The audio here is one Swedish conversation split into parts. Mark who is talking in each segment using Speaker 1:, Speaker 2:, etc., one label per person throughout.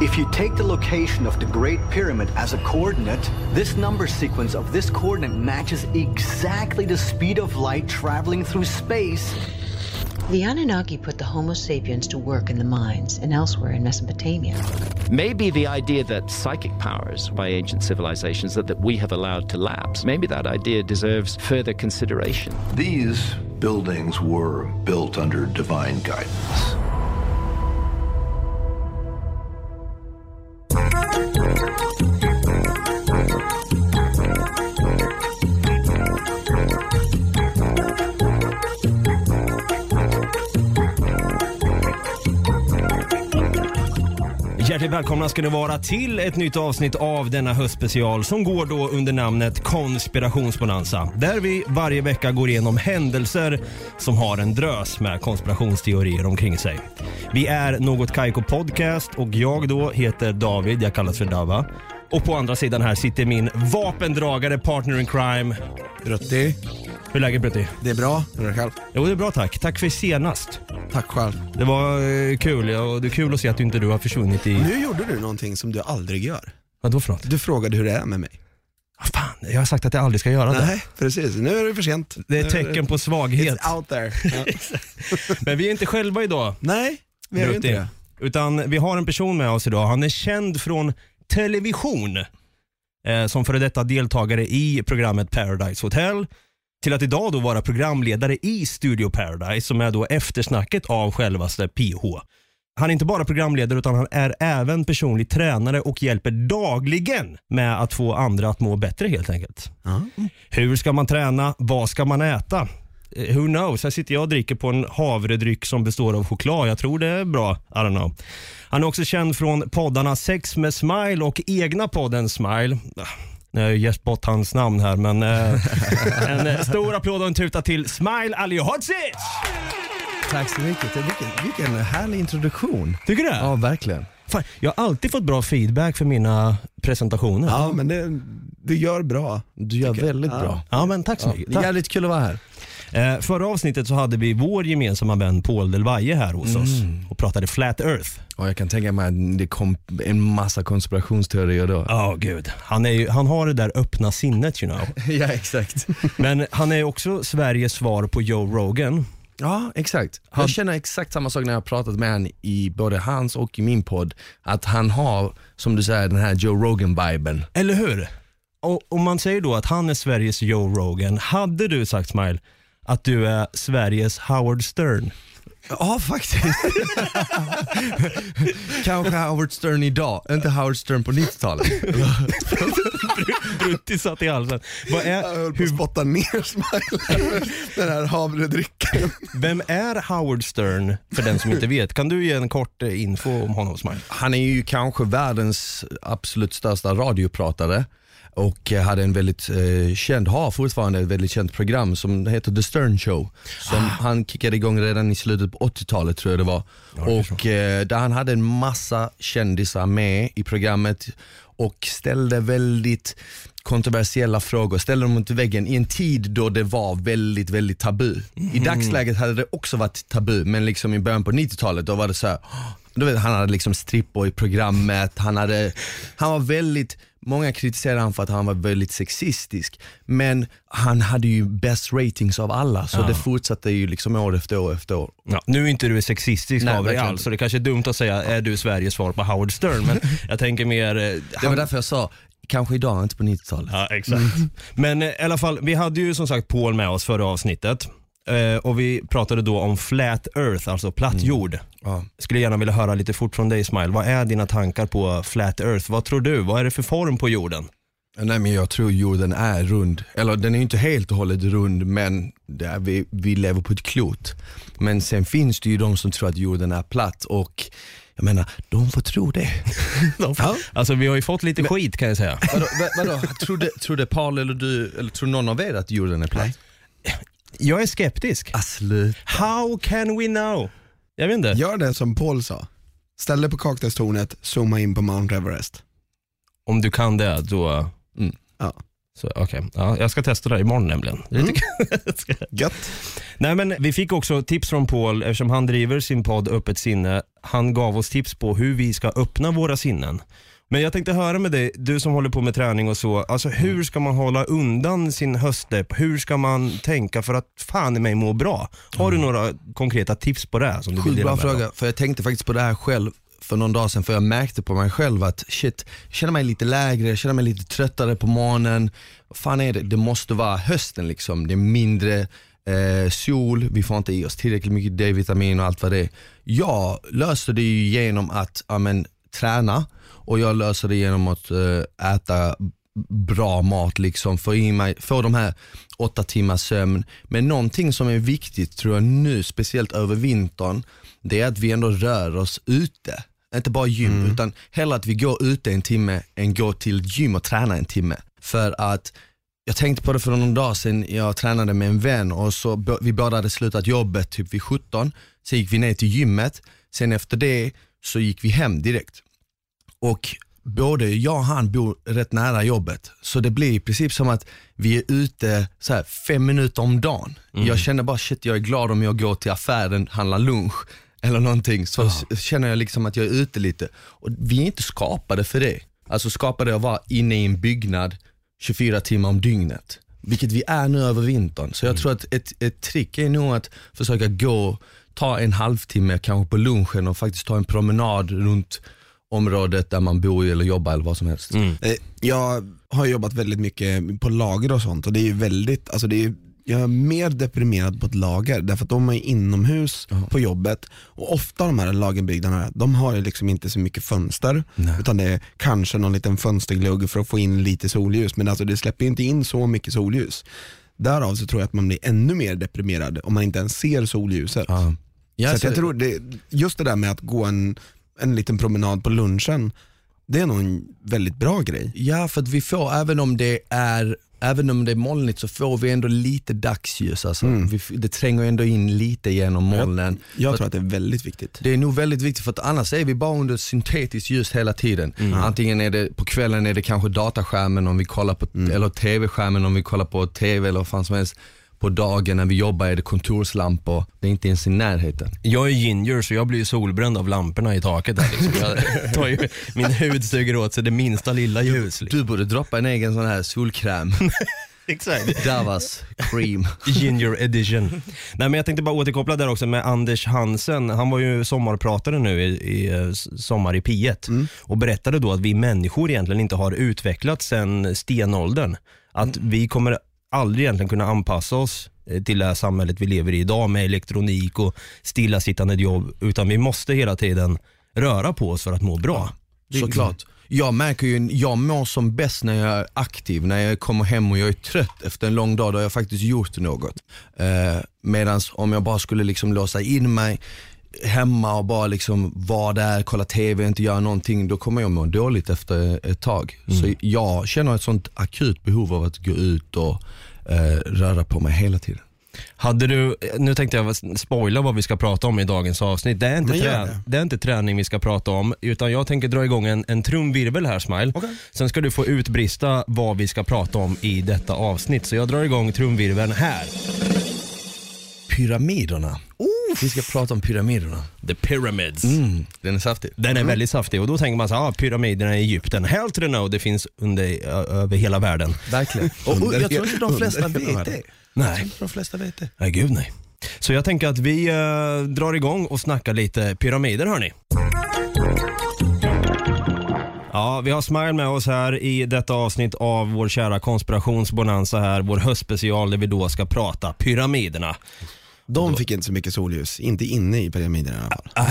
Speaker 1: If you take the location of the Great Pyramid as a coordinate, this number sequence of this coordinate matches exactly the speed of light traveling through space.
Speaker 2: The Anunnaki put the Homo sapiens to work in the mines and elsewhere in Mesopotamia.
Speaker 3: Maybe the idea that psychic powers by ancient civilizations that, that we have allowed to lapse, maybe that idea deserves further consideration.
Speaker 4: These buildings were built under divine guidance.
Speaker 5: Välkomna ska ni vara till ett nytt avsnitt av denna höstspecial som går då under namnet Konspirationsbonanza. Där vi varje vecka går igenom händelser som har en drös med konspirationsteorier omkring sig. Vi är Något Kaiko Podcast och jag då heter David, jag kallas för Dava. Och på andra sidan här sitter min vapendragare partner in crime.
Speaker 6: Rutti.
Speaker 5: Hur är läget Brutti?
Speaker 6: Det är bra. Hur är det själv?
Speaker 5: Jo det är bra tack. Tack för senast.
Speaker 6: Tack själv.
Speaker 5: Det var eh, kul ja, det är kul att se att du inte du har försvunnit i...
Speaker 6: Nu gjorde du någonting som du aldrig gör.
Speaker 5: Vad då för något?
Speaker 6: Du frågade hur det är med mig.
Speaker 5: Ah, fan, jag har sagt att jag aldrig ska göra det.
Speaker 6: Nej, precis. Nu är det för sent.
Speaker 5: Det är ett tecken på svaghet.
Speaker 6: It's out there. Ja.
Speaker 5: Men vi är inte själva idag.
Speaker 6: Nej, vi är ju inte
Speaker 5: Brutti.
Speaker 6: det.
Speaker 5: Utan vi har en person med oss idag. Han är känd från television eh, som före detta deltagare i programmet Paradise Hotel till att idag då vara programledare i Studio Paradise som är då eftersnacket av självaste PH. Han är inte bara programledare utan han är även personlig tränare och hjälper dagligen med att få andra att må bättre helt enkelt.
Speaker 6: Ja.
Speaker 5: Hur ska man träna? Vad ska man äta? Eh, Who knows? Här sitter jag och dricker på en havredryck som består av choklad. Jag tror det är bra. I don't know. Han är också känd från poddarna Sex med Smile och egna podden Smile. Nu har jag gett bort hans namn här men eh, en eh, stor applåd och en tuta till Smile Alihodzic!
Speaker 7: Tack så mycket. Vilken, vilken härlig introduktion.
Speaker 5: Tycker du det?
Speaker 7: Ja, verkligen.
Speaker 5: Fan, jag har alltid fått bra feedback för mina presentationer.
Speaker 6: Ja, men det, du gör bra.
Speaker 7: Du gör väldigt bra.
Speaker 5: Ja, men tack så
Speaker 7: Ja,
Speaker 5: mycket.
Speaker 7: det är
Speaker 5: Tack.
Speaker 7: jävligt kul att vara här.
Speaker 5: Eh, förra avsnittet så hade vi vår gemensamma vän Paul Del Valle här hos oss
Speaker 7: Mm.
Speaker 5: och pratade Flat Earth.
Speaker 7: Och jag kan tänka mig att det kom en massa konspirationsteorier då.
Speaker 5: Ja, gud. Han, är ju, han har det där öppna sinnet you know.
Speaker 7: ja, exakt.
Speaker 5: Men han är också Sveriges svar på Joe Rogan.
Speaker 7: Ja, exakt.
Speaker 5: Han-
Speaker 7: Jag känner exakt samma sak när jag har pratat med honom i både hans och i min podd. Att han har, som du säger, den här Joe Rogan-viben.
Speaker 5: Eller hur? Och om man säger då att han är Sveriges Joe Rogan, hade du sagt Smile att du är Sveriges Howard Stern?
Speaker 7: Ja, faktiskt. Kanske Howard Stern idag, inte Howard Stern på 90-talet.
Speaker 5: Brutti satt i halsen. Vad
Speaker 6: Jag
Speaker 5: är,
Speaker 6: höll på att
Speaker 5: hur,
Speaker 6: spotta ner Smile, den här havredrycken.
Speaker 5: vem är Howard Stern för den som inte vet? Kan du ge en kort eh, info om honom Smile?
Speaker 7: Han är ju kanske världens absolut största radiopratare och eh, hade en väldigt eh, känd, har fortfarande ett väldigt känt program som heter The Stern Show. Som han kickade igång redan i slutet på 80-talet tror jag det var. och eh, där han hade en massa kändisar med i programmet och ställde väldigt kontroversiella frågor, ställde dem mot väggen i en tid då det var väldigt, väldigt tabu. I dagsläget hade det också varit tabu, men liksom i början på 90-talet då var det så här, du vet, han hade liksom strippor i programmet, han, hade, han var väldigt, många kritiserade han för att han var väldigt sexistisk, men han hade ju bäst ratings av alla, så det fortsatte ju liksom år efter år efter år.
Speaker 5: Ja, nu är inte du sexistisk
Speaker 7: Nej,
Speaker 5: av dig alls, så det kanske är dumt att säga är du Sveriges svar på Howard Stern, men jag tänker mer... eh,
Speaker 7: Det
Speaker 5: han-
Speaker 7: var därför jag sa, kanske idag, inte på 90-talet.
Speaker 5: Ja, exakt. Men eh, i alla fall, vi hade ju som sagt Paul med oss förra avsnittet. Eh, och vi pratade då om flat earth, alltså platt jord.
Speaker 7: Ja.
Speaker 5: Skulle gärna vilja höra lite fort från dig Smile. Vad är dina tankar på flat earth? Vad tror du? Vad är det för form på jorden?
Speaker 7: Nej men jag tror jorden är rund, eller den är inte helt och hållet rund men är, vi, vi lever på ett klot. Men sen finns det ju de som tror att jorden är platt och jag menar, de får tro det. ja.
Speaker 5: Alltså vi har ju fått lite skit kan jag säga.
Speaker 7: vadå, va- vadå? Trodde, trodde Paul eller du, eller tror någon av er att jorden är platt?
Speaker 5: Jag är skeptisk.
Speaker 7: Ah, sluta.
Speaker 5: How can we know? Jag vet inte.
Speaker 6: Gör det som Paul sa. Ställ dig på Kaktustornet, zooma in på Mount Everest.
Speaker 5: Om du kan det, då
Speaker 6: Ja.
Speaker 5: Så, okay. ja, jag ska testa det imorgon nämligen. Ska-
Speaker 6: Gött.
Speaker 5: Nej, men vi fick också tips från Paul eftersom han driver sin podd Öppet sinne. Han gav oss tips på hur vi ska öppna våra sinnen. Men jag tänkte höra med dig, du som håller på med träning och så, alltså hur ska man hålla undan sin höstdepp? Hur ska man tänka för att fan i mig må bra? Har du några konkreta tips på det? Som du
Speaker 7: Sjukt bra fråga, för jag tänkte faktiskt på det här själv för någon dag sedan, för jag märkte på mig själv att shit, jag känner mig lite lägre, jag känner mig lite tröttare på morgonen. Vad fan är det? Det måste vara hösten liksom. Det är mindre eh, sol, vi får inte i oss tillräckligt mycket D-vitamin och allt vad det är. Jag löser det ju genom att ja, men, träna och jag löser det genom att eh, äta bra mat, liksom, få, i mig, få de här åtta timmars sömn. Men någonting som är viktigt tror jag nu, speciellt över vintern, det är att vi ändå rör oss ute. Inte bara gym, utan hellre att vi går ute en timme än går till gym och tränar en timme. För att jag tänkte på det för någon dag sedan, jag tränade med en vän och så vi båda hade slutat jobbet typ vid 17, så gick vi ner till gymmet, sen efter det så gick vi hem direkt. Och både jag och han bor rätt nära jobbet, så det blir i princip som att vi är ute så här, fem minuter om dagen. Jag känner bara shit, jag är glad om jag går till affären, handlar lunch eller någonting, så s- känner jag liksom att jag är ute lite. Och vi är inte skapade för det. Alltså skapade att vara inne i en byggnad 24 timmar om dygnet. Vilket vi är nu över vintern. Så jag tror att ett, ett trick är nog att försöka gå, ta en halvtimme kanske på lunchen och faktiskt ta en promenad runt området där man bor eller jobbar eller vad som helst.
Speaker 6: Eh, Jag har jobbat väldigt mycket på lager och sånt och det är ju väldigt, alltså det är, jag är mer deprimerad på ett lager därför att de är inomhus på jobbet och ofta de här lagerbyggnaderna, de har ju liksom inte så mycket fönster utan det är kanske någon liten fönsterglugg för att få in lite solljus men alltså det släpper ju inte in så mycket solljus. Därav så tror jag att man blir ännu mer deprimerad om man inte ens ser solljuset.
Speaker 7: Ja. Ja,
Speaker 6: så jag tror det, just det där med att gå en, en liten promenad på lunchen, det är nog en väldigt bra grej.
Speaker 7: Ja, för att vi får, även om det är Även om det är molnigt så får vi ändå lite dagsljus. Alltså. Vi, f- det tränger ändå in lite genom molnen.
Speaker 6: Jag
Speaker 7: För
Speaker 6: tror att det är väldigt viktigt.
Speaker 7: Det är nog väldigt viktigt för att annars är vi bara under syntetiskt ljus hela tiden. Antingen är det på kvällen är det kanske dataskärmen om vi kollar på, eller tv-skärmen om vi kollar på tv eller vad fan som helst. På dagen när vi jobbar är det kontorslampor, det är inte ens i närheten.
Speaker 5: Jag är ginger så jag blir solbränd av lamporna i taket där liksom. jag tar ju, Min hud suger åt sig det minsta lilla ljus. Liksom.
Speaker 7: Du borde droppa en egen sån här solkräm.
Speaker 5: Exakt.
Speaker 7: Davas cream.
Speaker 5: Ginger edition. Nej men jag tänkte bara återkoppla där också med Anders Hansen. Han var ju sommarpratare nu i, i sommar i P1 och berättade då att vi människor egentligen inte har utvecklats sedan stenåldern. Att vi kommer aldrig egentligen kunna anpassa oss eh, till det här samhället vi lever i idag med elektronik och stillasittande jobb utan vi måste hela tiden röra på oss för att må bra. Är
Speaker 7: Såklart. Jag märker ju, jag mår som bäst när jag är aktiv, när jag kommer hem och jag är trött efter en lång dag, då har jag faktiskt gjort något. Eh, Medan om jag bara skulle liksom låsa in mig hemma och bara liksom vara där, kolla TV inte göra någonting, då kommer jag må dåligt efter ett tag. Så jag känner ett sånt akut behov av att gå ut och eh, röra på mig hela tiden.
Speaker 5: Hade du, nu tänkte jag spoila vad vi ska prata om i dagens avsnitt. Det är inte, trä,
Speaker 6: det.
Speaker 5: det. är inte träning vi ska prata om, utan jag tänker dra igång en, en trumvirvel här Smile. Sen ska du få utbrista vad vi ska prata om i detta avsnitt. Så jag drar igång trumvirveln här.
Speaker 7: Pyramiderna. Vi ska prata om pyramiderna.
Speaker 5: The Pyramids.
Speaker 7: Mm, den är saftig.
Speaker 5: Den är väldigt saftig och då tänker man så här, ah, pyramiderna i Egypten. Hell to the no, det finns under, ö- över hela världen.
Speaker 7: Verkligen. Och, och jag tror inte de flesta
Speaker 6: Under
Speaker 7: vet det. Jag tror
Speaker 5: Nej.
Speaker 7: inte de flesta vet det.
Speaker 5: Nej, gud nej. Så jag tänker att vi eh, drar igång och snackar lite pyramider hörni. Ja, vi har Smile med oss här i detta avsnitt av vår kära konspirationsbonanza här, vår höstspecial där vi då ska prata pyramiderna.
Speaker 6: De fick inte så mycket solljus, inte inne i pyramiden i alla fall.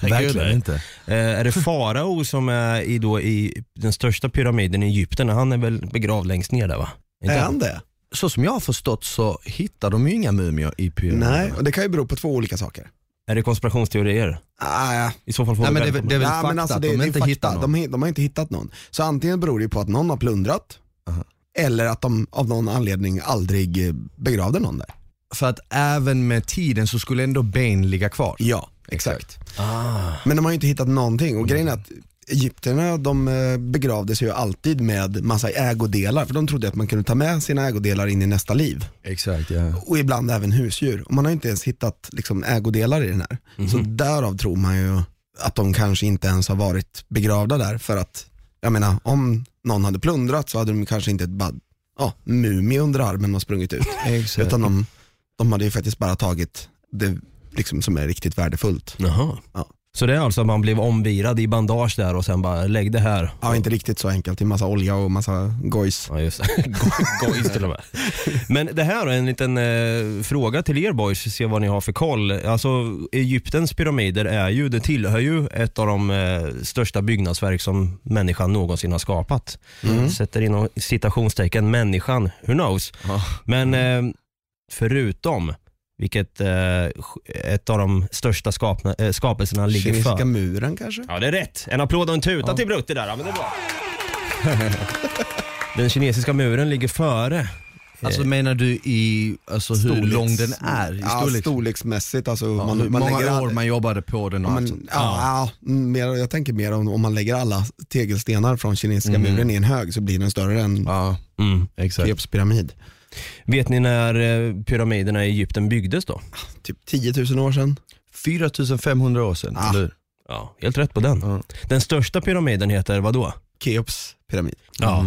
Speaker 7: Verkligen
Speaker 5: nej.
Speaker 7: inte.
Speaker 5: Eh, är det farao som är i, då, i den största pyramiden i Egypten? Han är väl begravd längst ner där va? Inte
Speaker 6: Är han det?
Speaker 7: Så som jag har förstått så hittar de ju inga mumier i pyramiderna.
Speaker 6: Nej, och det kan ju bero på två olika saker.
Speaker 5: Är det konspirationsteorier?
Speaker 6: Ah, ja.
Speaker 5: I så fall får
Speaker 7: Nej,
Speaker 5: vi
Speaker 7: men det, är
Speaker 5: välkomna.
Speaker 7: väl- det är väl fakta
Speaker 6: alltså
Speaker 7: att
Speaker 6: det,
Speaker 7: de
Speaker 6: är
Speaker 7: inte hittar någon.
Speaker 6: De, hi- de har inte hittat någon. Så antingen beror det på att någon har plundrat, eller att de av någon anledning aldrig eh, begravde någon där.
Speaker 7: För att även med tiden så skulle ändå ben ligga kvar.
Speaker 6: Ja, exakt.
Speaker 5: Ah.
Speaker 6: Men de har ju inte hittat någonting och grejen är att Egyptierna de eh, begravde sig ju alltid med massa ägodelar för de trodde att man kunde ta med sina ägodelar in i nästa liv.
Speaker 7: Exakt ja.
Speaker 6: Och ibland även husdjur. Och man har ju inte ens hittat liksom, ägodelar i den här. Så därav tror man ju att de kanske inte ens har varit begravda där för att, jag menar om någon hade plundrat så hade de kanske inte ett bara, ja, mumie under armen och sprungit ut.
Speaker 7: Exakt.
Speaker 6: Utan de, de hade ju faktiskt bara tagit det liksom, som är riktigt värdefullt.
Speaker 5: Jaha.
Speaker 6: Ja.
Speaker 5: Så det är alltså att man blev omvirad i bandage där och sen bara lägg det här.
Speaker 6: Ja, inte riktigt så enkelt. Det är massa olja och massa gojs.
Speaker 5: Ja just det. Gojs till och med. Men det här är en liten eh, fråga till er boys, se vad ni har för koll. Alltså Egyptens pyramider är ju, det tillhör ju ett av de eh, största byggnadsverk som människan någonsin har skapat. Sätter inom citationstecken människan, who knows. Men eh, förutom vilket eh, ett av de största skapna, eh, skapelserna ligger
Speaker 6: Kinesiska
Speaker 5: för.
Speaker 6: muren kanske?
Speaker 5: Ja det är rätt. En applåd och en tuta till Brutti där. Ja, men det är bra. Den kinesiska muren ligger före.
Speaker 7: Alltså menar du i alltså, hur
Speaker 6: Storleks-
Speaker 7: lång den är? I
Speaker 6: Ja,
Speaker 7: storlek?
Speaker 6: storleksmässigt. Alltså,
Speaker 7: Ja,
Speaker 6: man,
Speaker 7: hur
Speaker 6: man
Speaker 7: många
Speaker 6: lägger
Speaker 7: år man jobbade på den och
Speaker 6: Ja,
Speaker 7: allt
Speaker 6: ja, ja, mer, jag tänker mer om, om man lägger alla tegelstenar från kinesiska
Speaker 7: Mm.
Speaker 6: muren i en hög så blir den större än
Speaker 7: Ja,
Speaker 5: Mm.
Speaker 6: Keops pyramid.
Speaker 5: Vet ni när eh, pyramiderna i Egypten byggdes då?
Speaker 6: Typ 10 000 år sedan.
Speaker 7: 4500 år sedan,
Speaker 6: Ah.
Speaker 7: eller hur?
Speaker 5: Ja, helt rätt på den.
Speaker 7: Ja.
Speaker 5: Den största pyramiden heter vad då?
Speaker 6: Keops pyramid.
Speaker 5: Ja.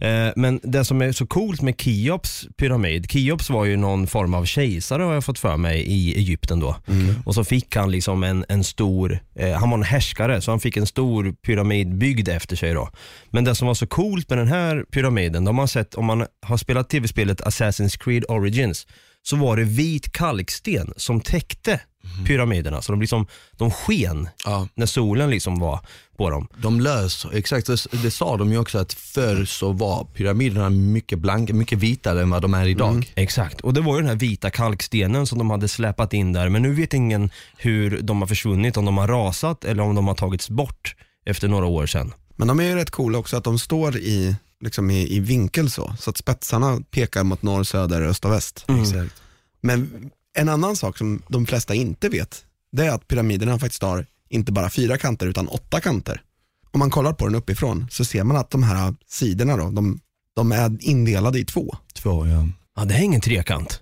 Speaker 7: Mm.
Speaker 5: Eh, men det som är så coolt med Keops pyramid, Keops var ju någon form av kejsare har jag fått för mig i Egypten då. Och så fick han liksom en, en stor, eh, han var en härskare så han fick en stor pyramid byggd efter sig då. Men det som var så coolt med den här pyramiden, de har sett, om man har spelat tv-spelet Assassin's Creed Origins, så var det vit kalksten som täckte pyramiderna. Så de, liksom, de sken
Speaker 7: Ja.
Speaker 5: när solen liksom var på dem.
Speaker 7: De lös, exakt det, det sa de ju också att förr så var pyramiderna mycket blanka, mycket vitare än vad de är idag.
Speaker 5: Exakt, och det var ju den här vita kalkstenen som de hade släpat in där. Men nu vet ingen hur de har försvunnit, om de har rasat eller om de har tagits bort efter några år sedan.
Speaker 6: Men de är ju rätt coola också att de står i, liksom i, i vinkel så, så att spetsarna pekar mot norr, söder, öst och väst.
Speaker 7: Exakt.
Speaker 6: Men en annan sak som de flesta inte vet, det är att pyramiderna faktiskt har inte bara fyra kanter utan åtta kanter. Om man kollar på den uppifrån så ser man att de här sidorna då, de, de är indelade i två.
Speaker 7: Två ja.
Speaker 5: Ja, det är ingen trekant.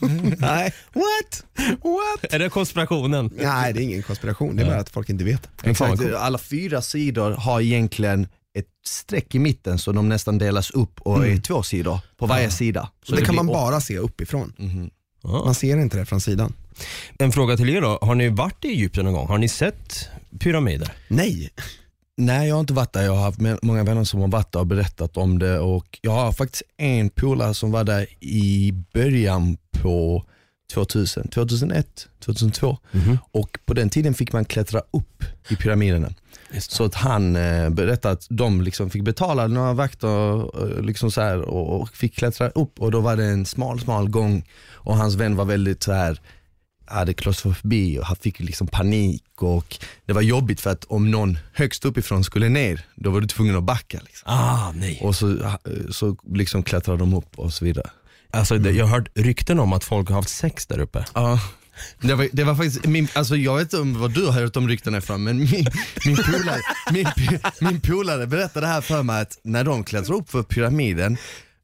Speaker 6: Nej,
Speaker 5: What?
Speaker 6: what?
Speaker 5: Är det konspirationen?
Speaker 6: Nej, det är ingen konspiration, det är bara att folk inte vet.
Speaker 5: Men fan vad
Speaker 7: Exakt. Alla fyra sidor har egentligen ett streck i mitten så de nästan delas upp och är två sidor på varje sida. Så
Speaker 6: det, kan man bara se uppifrån.
Speaker 5: Ja.
Speaker 6: Man ser inte det från sidan.
Speaker 5: En fråga till er då, har ni varit i Egypten någon gång? Har ni sett pyramider?
Speaker 6: Nej,
Speaker 7: Nej jag har inte varit där, jag har haft många vänner som har varit där och berättat om det och jag har faktiskt en polare som var där i början på 2000, 2001, 2002 och på den tiden fick man klättra upp i pyramiderna. Så att han eh, berättade att de liksom fick betala några vakter eh, liksom så här, och, och fick klättra upp och då var det en smal smal gång och hans vän var väldigt så här hade klaustrofobi och han fick liksom panik och det var jobbigt för att om någon högst uppifrån skulle ner, då var du tvungen att backa. Liksom.
Speaker 5: Ah, nej.
Speaker 7: Och så, så liksom klättrade de upp och så vidare.
Speaker 5: Alltså, jag har hört rykten om att folk har haft sex där uppe.
Speaker 7: Ja. Det var, det var faktiskt, min, alltså jag vet inte om vad du har hört om ryktena ifrån men min, min, polare, min, min polare berättade här för mig att när de klättrade upp för pyramiden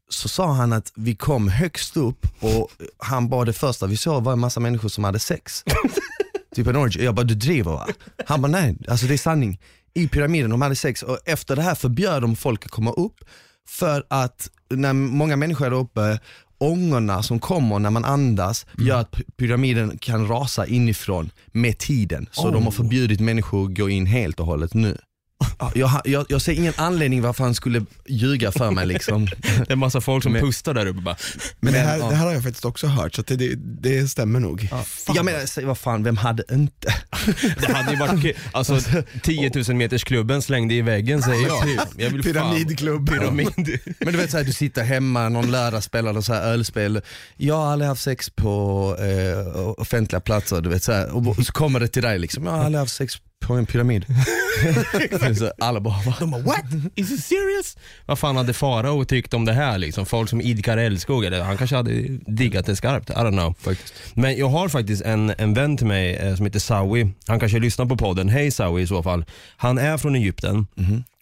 Speaker 7: så sa han att vi kom högst upp och han bara det första vi såg var en massa människor som hade sex. typ en orgy. Jag bara du driver va? Han bara nej, alltså det är sanning. I pyramiden de hade sex och efter det här förbjöd de folk att komma upp för att när många människor är uppe ångorna som kommer när man andas gör att py- pyramiden kan rasa inifrån med tiden. Så de har förbjudit människor att gå in helt och hållet nu. Ja, Jag, jag, jag ser ingen anledning varför han skulle ljuga för mig liksom.
Speaker 5: Det är massa folk som
Speaker 7: Men-
Speaker 5: pustar där uppe bara.
Speaker 6: men, det, här,
Speaker 7: ja.
Speaker 6: det här har jag faktiskt också hört så det, det, stämmer nog.
Speaker 7: Jag menar, säg vad fan, vem hade inte?
Speaker 5: Det hade ju varit. Alltså 10 000 meters klubben slängde i väggen säger jag. jag vill
Speaker 6: Pyramidklubb.
Speaker 5: Pyramid.
Speaker 7: Men du vet såhär, du sitter hemma någon lördag spelar så här ölspel. Jag har aldrig haft sex på eh, offentliga platser, du vet så här. Och så kommer det till dig liksom, jag har aldrig haft sex på en pyramid. Alla bara, va?
Speaker 5: De bara what? Is it serious? Vad fan hade Farao tyckt om det här liksom? Folk som idkar älskog, eller han kanske hade diggat det skarpt, I don't know.
Speaker 7: Faktiskt.
Speaker 5: Men jag har faktiskt en, en vän till mig eh, som heter Sawi. Han kanske lyssnar på podden. Hej Sawi i så fall. Han är från Egypten.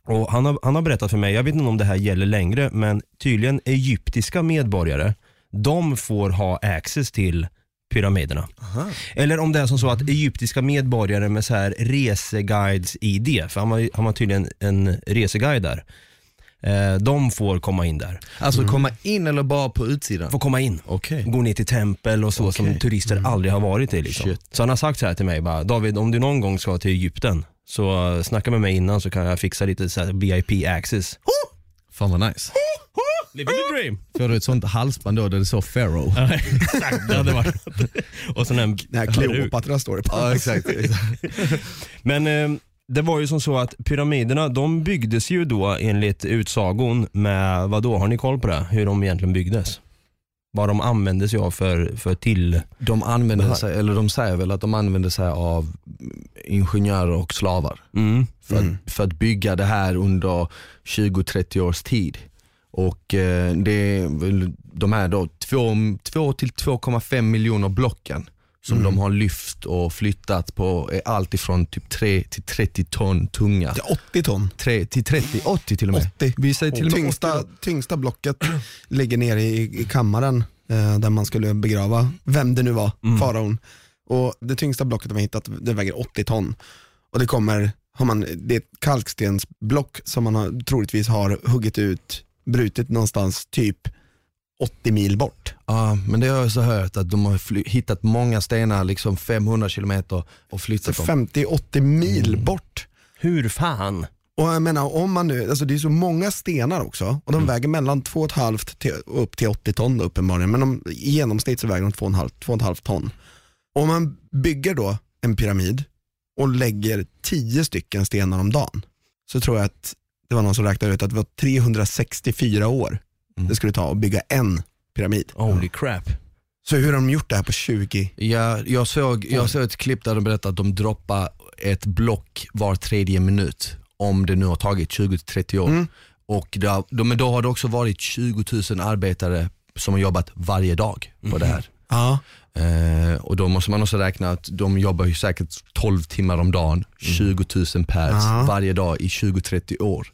Speaker 5: Och han, har, han har berättat för mig, jag vet inte om det här gäller längre, men tydligen egyptiska medborgare, de får ha access till pyramiderna. Eller om det är som så att egyptiska medborgare med så här reseguides-id, för han har, han har tydligen en reseguide där, eh, de får komma in där.
Speaker 7: Alltså komma in eller bara på utsidan?
Speaker 5: Får komma in.
Speaker 7: Okej.
Speaker 5: Gå ner till tempel och så som
Speaker 7: Okej.
Speaker 5: turister aldrig har varit i. Liksom.
Speaker 7: Shit.
Speaker 5: Så han har sagt så här till mig, bara, David om du någon gång ska till Egypten, så eh, snacka med mig innan så kan jag fixa lite så här VIP access.
Speaker 7: Fan vad nice.
Speaker 5: Living the dream!
Speaker 7: Får du ett sånt halsband då där det står Pharaoh?
Speaker 5: Ja, Exakt, det hade varit Och så en.
Speaker 6: Kleopatra står det på.
Speaker 7: Ja exakt.
Speaker 5: Men eh, det var ju som så att pyramiderna, de byggdes ju då enligt utsagon med, vad då har ni koll på det? Hur de egentligen byggdes? Vad de använde sig av för, för till...
Speaker 7: De använder sig, eller de säger väl att de använder sig av ingenjörer och slavar
Speaker 5: Mm.
Speaker 7: för, att, för att bygga det här under 20-30 års tid. Och eh, det de här då 2 till 2,5 miljoner blocken som de har lyft och flyttat på är allt ifrån typ 3 till 30 ton tunga.
Speaker 6: Det är 80 ton.
Speaker 7: 3 till 30, 80 till och med.
Speaker 6: 80.
Speaker 7: Vi säger till och med 80
Speaker 6: tyngsta, tyngsta blocket ligger nere i, i kammaren eh, där man skulle begrava vem det nu var, faraon. Och det tyngsta blocket de har hittat det väger 80 ton. Och det kommer, har man, det är ett kalkstensblock som man har, troligtvis har huggit ut, brutit någonstans typ 80 mil bort.
Speaker 7: Ja, men det har jag så hört att de har hittat många stenar, liksom 500 kilometer och flyttat dem.
Speaker 6: 50-80 mil bort.
Speaker 5: Hur fan?
Speaker 6: Och jag menar om man nu, alltså det är så många stenar också och de väger mellan 2,5 till, upp till 80 ton då, uppenbarligen men de, i genomsnitt så väger de 2,5 2,5 ton. Om man bygger då en pyramid och lägger 10 stycken stenar om dagen så tror jag att det var någon som räknade ut att det var 364 år det skulle ta att bygga en pyramid.
Speaker 5: Holy crap.
Speaker 6: Så hur har de gjort det här på 20?
Speaker 7: Ja, jag, såg, jag såg ett klipp där de berättade att de droppar ett block var tredje minut om det nu har tagit 20-30 år. Och det har, de, men då har det också varit 20 000 arbetare som har jobbat varje dag på det här.
Speaker 6: Ja.
Speaker 7: Eh, och då måste man också räkna att de jobbar ju säkert 12 timmar om dagen, 20 000 pers
Speaker 6: Ja.
Speaker 7: varje dag i 20-30 år.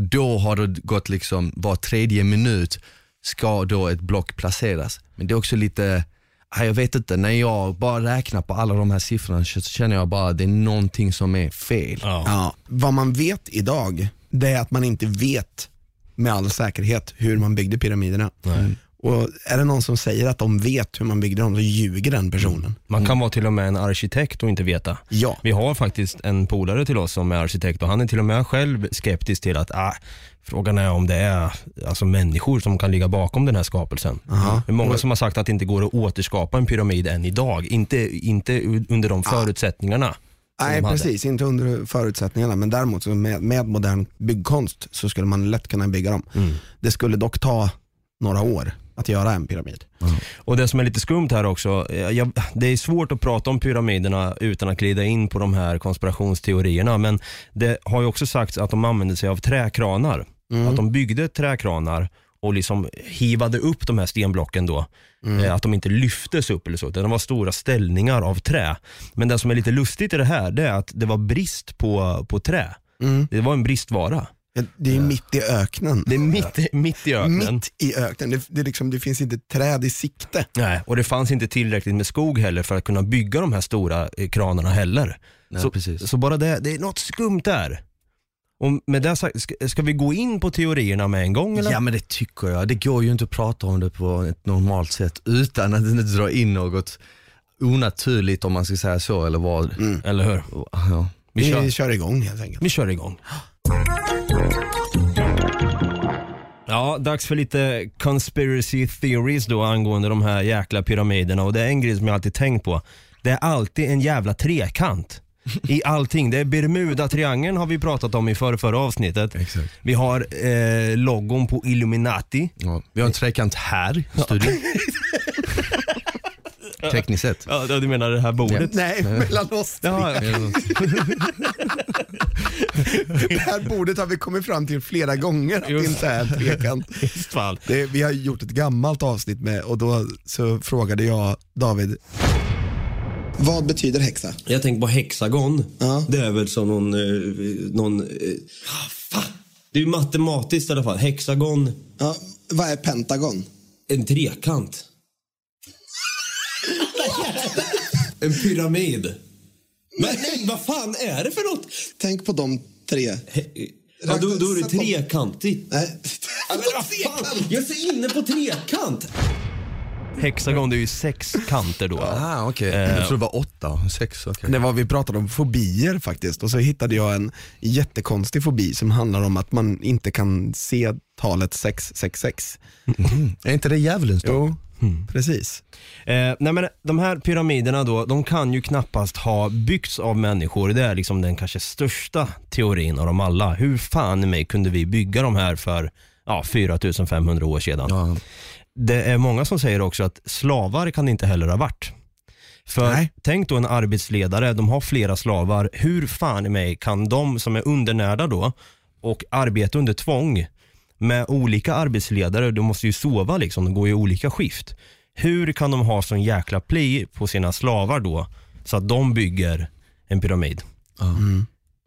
Speaker 7: Och då har det gått liksom, var tredje minut ska då ett block placeras. Men det är också lite, ah, jag vet inte, när jag bara räknar på alla de här siffrorna så känner jag bara att det är någonting som är fel.
Speaker 5: Ja.
Speaker 6: Ja, vad man vet idag, det är att man inte vet med all säkerhet hur man byggde pyramiderna. Och är det någon som säger att de vet hur man byggde dem så ljuger den personen.
Speaker 5: Man kan vara till och med en arkitekt och inte veta.
Speaker 6: Ja.
Speaker 5: Vi har faktiskt en polare till oss som är arkitekt och han är till och med själv skeptisk till att ah, frågan är om det är alltså människor som kan ligga bakom den här skapelsen. Det är många som har sagt att det inte går att återskapa en pyramid än idag. Inte, inte under de förutsättningarna. som
Speaker 6: Nej precis, inte under förutsättningarna men däremot så med, med modern byggkonst så skulle man lätt kunna bygga dem. Det skulle dock ta några år att göra en pyramid.
Speaker 5: Och det som är lite skumt här också, eh, jag, det är svårt att prata om pyramiderna utan att glida in på de här konspirationsteorierna, men det har ju också sagts att de använde sig av träkranar. Att de byggde träkranar och liksom hivade upp de här stenblocken då. Eh, Att de inte lyftes upp eller så, utan de var stora ställningar av trä. Men det som är lite lustigt i det här, det är att det var brist på, på trä. Det var en bristvara.
Speaker 6: Det är mitt i öknen.
Speaker 5: Det är mitt, mitt i öknen.
Speaker 6: Mitt i öknen, det, det, liksom, det finns inte träd i sikte.
Speaker 5: Nej, och det fanns inte tillräckligt med skog heller för att kunna bygga de här stora eh, kranarna heller.
Speaker 7: Nej,
Speaker 5: så,
Speaker 7: precis.
Speaker 5: så bara det, det är något skumt där. Och med det sagt, ska, ska vi gå in på teorierna med en gång eller?
Speaker 7: Ja men det tycker jag. Det går ju inte att prata om det på ett normalt sätt utan att inte dra in något onaturligt om man ska säga så eller vad.
Speaker 5: Eller hur?
Speaker 7: Ja.
Speaker 5: Vi
Speaker 6: Vi
Speaker 5: kör,
Speaker 6: kör igång helt enkelt.
Speaker 5: vi kör igång. Ja, dags för lite conspiracy theories då angående de här jäkla pyramiderna och det är en grej som jag alltid tänkt på. Det är alltid en jävla trekant. I allting. Det är Bermuda-triangeln har vi pratat om i förra, förra avsnittet.
Speaker 7: Exakt.
Speaker 5: Vi har eh, logon på Illuminati.
Speaker 7: Ja. Vi har en trekant här i studion. Tekniskt sett.
Speaker 5: Ja, du menar det här bordet?
Speaker 6: Nej, mellan oss.
Speaker 5: Ja, ja.
Speaker 6: Det här bordet har vi kommit fram till flera gånger att det inte är en trekant. Det, vi har gjort ett gammalt avsnitt med och då så frågade jag David, vad betyder häxa?
Speaker 8: Jag tänker på hexagon.
Speaker 6: Ja.
Speaker 8: Det är väl som någon... Eh, någon eh, ah, fan. Det är ju matematiskt i alla fall. Hexagon,
Speaker 6: Ja, vad är pentagon?
Speaker 8: en trekant. En pyramid. Men nej, vad fan är det för något?
Speaker 6: Tänk på de tre.
Speaker 8: Ja, då, då är det trekantigt.
Speaker 6: Nej.
Speaker 8: Ja, men vad fan? Jag är så inne på trekant.
Speaker 5: Hexagon det är ju sex kanter då.
Speaker 7: Ah, okej. Jag trodde det var åtta, sex. okej.
Speaker 6: Det var vi pratade om fobier faktiskt och så hittade jag en jättekonstig fobi som handlar om att man inte kan se talet 666.
Speaker 7: Är inte det djävulens då?
Speaker 6: Jo, precis.
Speaker 5: Eh, nej men de här pyramiderna då, de kan ju knappast ha byggts av människor. Det är liksom den kanske största teorin av dem alla. Hur fan i mig kunde vi bygga de här för ja, 4500 år sedan?
Speaker 7: Ja.
Speaker 5: Det är många som säger också att slavar kan inte heller ha varit. För
Speaker 6: Nej.
Speaker 5: tänk då en arbetsledare, de har flera slavar. Hur fan i mig kan de som är undernärda då och arbeta under tvång med olika arbetsledare, de måste ju sova liksom, de går ju i olika skift. Hur kan de ha sån jäkla pli på sina slavar då så att de bygger en pyramid?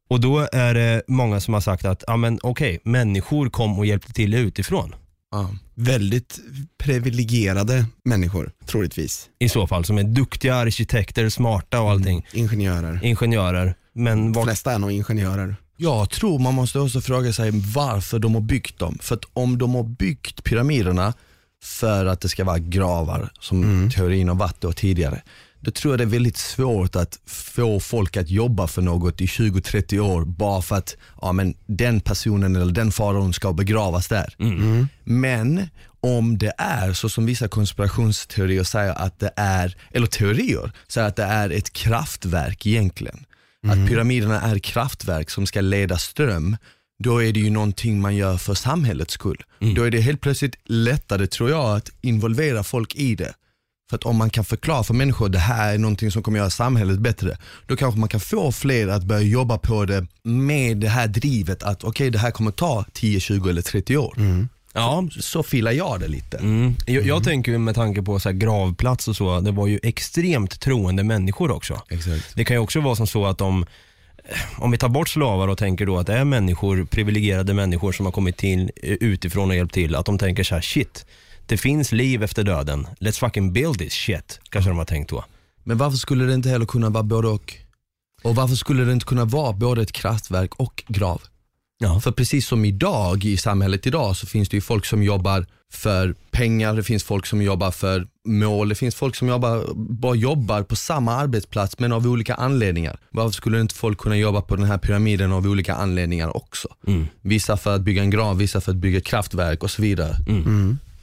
Speaker 5: Och då är det många som har sagt att, ja men okej, människor kom och hjälpte till utifrån.
Speaker 7: Ja.
Speaker 6: Väldigt privilegierade människor, troligtvis.
Speaker 5: I så fall, som är duktiga arkitekter, smarta och allting.
Speaker 6: Ingenjörer.
Speaker 5: Ingenjörer. Men
Speaker 6: De
Speaker 5: vart,
Speaker 6: flesta är nog ingenjörer.
Speaker 7: Jag tror man måste också fråga sig varför de har byggt dem. För att om de har byggt pyramiderna för att det ska vara gravar, som teorin har varit då tidigare, då tror jag det är väldigt svårt att få folk att jobba för något i 20-30 år bara för att ja, men den personen eller den faraon ska begravas där. Men om det är så som vissa konspirationsteorier säger att det är, eller teorier, säger att det är ett kraftverk egentligen. Att pyramiderna är kraftverk som ska leda ström, då är det ju någonting man gör för samhällets skull. Då är det helt plötsligt lättare tror jag att involvera folk i det. För att om man kan förklara för människor att det här är någonting som kommer göra samhället bättre, då kanske man kan få fler att börja jobba på det med det här drivet att okej det här kommer ta 10, 20 eller 30 år.
Speaker 5: Ja,
Speaker 7: Så filar jag det lite.
Speaker 5: mm. jag, jag tänker ju med tanke på så här gravplats och så, det var ju extremt troende människor också.
Speaker 7: Exakt.
Speaker 5: Det kan ju också vara som så att de, om vi tar bort slavar och tänker då att det är människor, privilegierade människor som har kommit till eh, utifrån och hjälpt till, att de tänker så här: shit, det finns liv efter döden, let's fucking build this shit, kanske de har tänkt då.
Speaker 7: Men varför skulle det inte heller kunna vara både och? Och varför skulle det inte kunna vara både ett kraftverk och grav?
Speaker 5: Ja.
Speaker 7: För precis som idag i samhället idag så finns det ju folk som jobbar för pengar, det finns folk som jobbar för mål, det finns folk som jobbar, bara jobbar på samma arbetsplats men av olika anledningar. Varför skulle inte folk kunna jobba på den här pyramiden av olika anledningar också? Vissa för att bygga en grav, vissa för att bygga kraftverk och så vidare.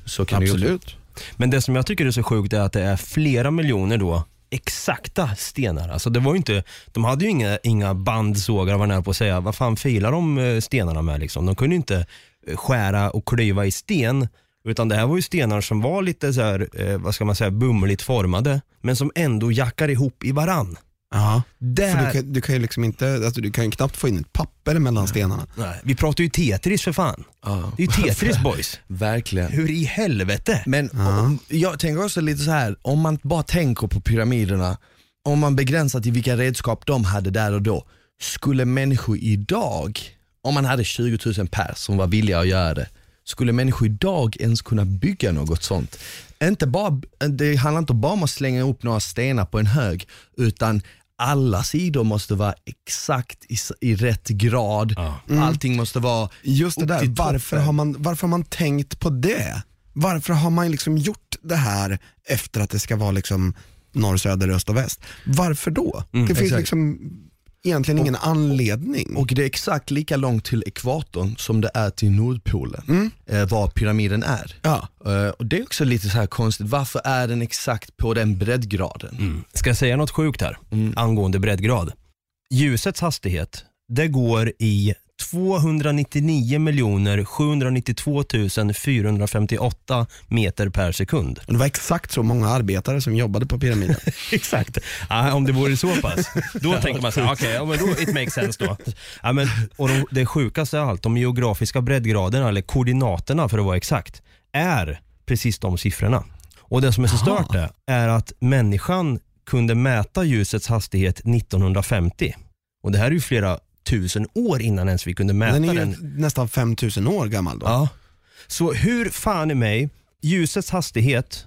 Speaker 7: Så kan Det ju
Speaker 6: Absolut.
Speaker 5: Men det som jag tycker är så sjukt är att det är flera miljoner då exakta stenar. Alltså det var ju inte, de hade ju inga, inga bandsågar var nära på att säga. Vad fan filar de eh, stenarna med liksom? De kunde ju inte eh, skära och klyva i sten. Utan det här var ju stenar som var lite så här, eh, vad ska man säga, bumligt formade. Men som ändå jackar ihop i varann.
Speaker 6: Ja.
Speaker 5: Där,
Speaker 6: För du, kan, du kan ju liksom inte, alltså, du kan ju knappt få in ett papper mellan stenarna.
Speaker 5: nej, vi pratar ju Tetris för fan.
Speaker 7: Ja.
Speaker 5: Det är ju Tetris boys.
Speaker 7: Verkligen.
Speaker 5: Hur i helvete?
Speaker 7: Men om, jag tänker också lite så här, om man bara tänker på pyramiderna, om man begränsar till vilka redskap de hade där och då, skulle människor idag, om man hade 20 000 pers som var villiga att göra det, skulle människor idag ens kunna bygga något sånt? Inte bara, det handlar inte bara om att slänga upp några stenar på en hög, utan alla sidor måste vara exakt i, i rätt grad. Allting måste vara
Speaker 6: Just det där, varför har, man, varför har man tänkt på det? Varför har man liksom gjort det här efter att det ska vara liksom norr, söder, öst och väst? Varför då? det finns
Speaker 7: exakt.
Speaker 6: liksom egentligen ingen anledning.
Speaker 7: Och det är exakt lika långt till ekvatorn som det är till Nordpolen, eh, var pyramiden är.
Speaker 6: ja.
Speaker 7: Eh, och Det är också lite så här konstigt, varför är den exakt på den breddgraden?
Speaker 5: Ska jag säga något sjukt här
Speaker 7: Mm.
Speaker 5: angående breddgrad? Ljusets hastighet, det går i 299 miljoner 792 458 meter per sekund.
Speaker 6: Och det var exakt så många arbetare som jobbade på pyramiden.
Speaker 5: Exakt. Ja, om det vore så pass, då tänker man så här, okej, ja, men då it makes sense då. Ja, men, och de, det sjukaste av allt, de geografiska breddgraderna, eller koordinaterna för att vara exakt, är precis de siffrorna. Och det som är så stört är, är att människan kunde mäta ljusets hastighet 1950. Och det här är ju flera tusen år innan ens vi kunde mäta
Speaker 6: Den är
Speaker 5: den.
Speaker 6: ju nästan 5000 år gammal då.
Speaker 5: Ja. Så hur fan i mig, ljusets hastighet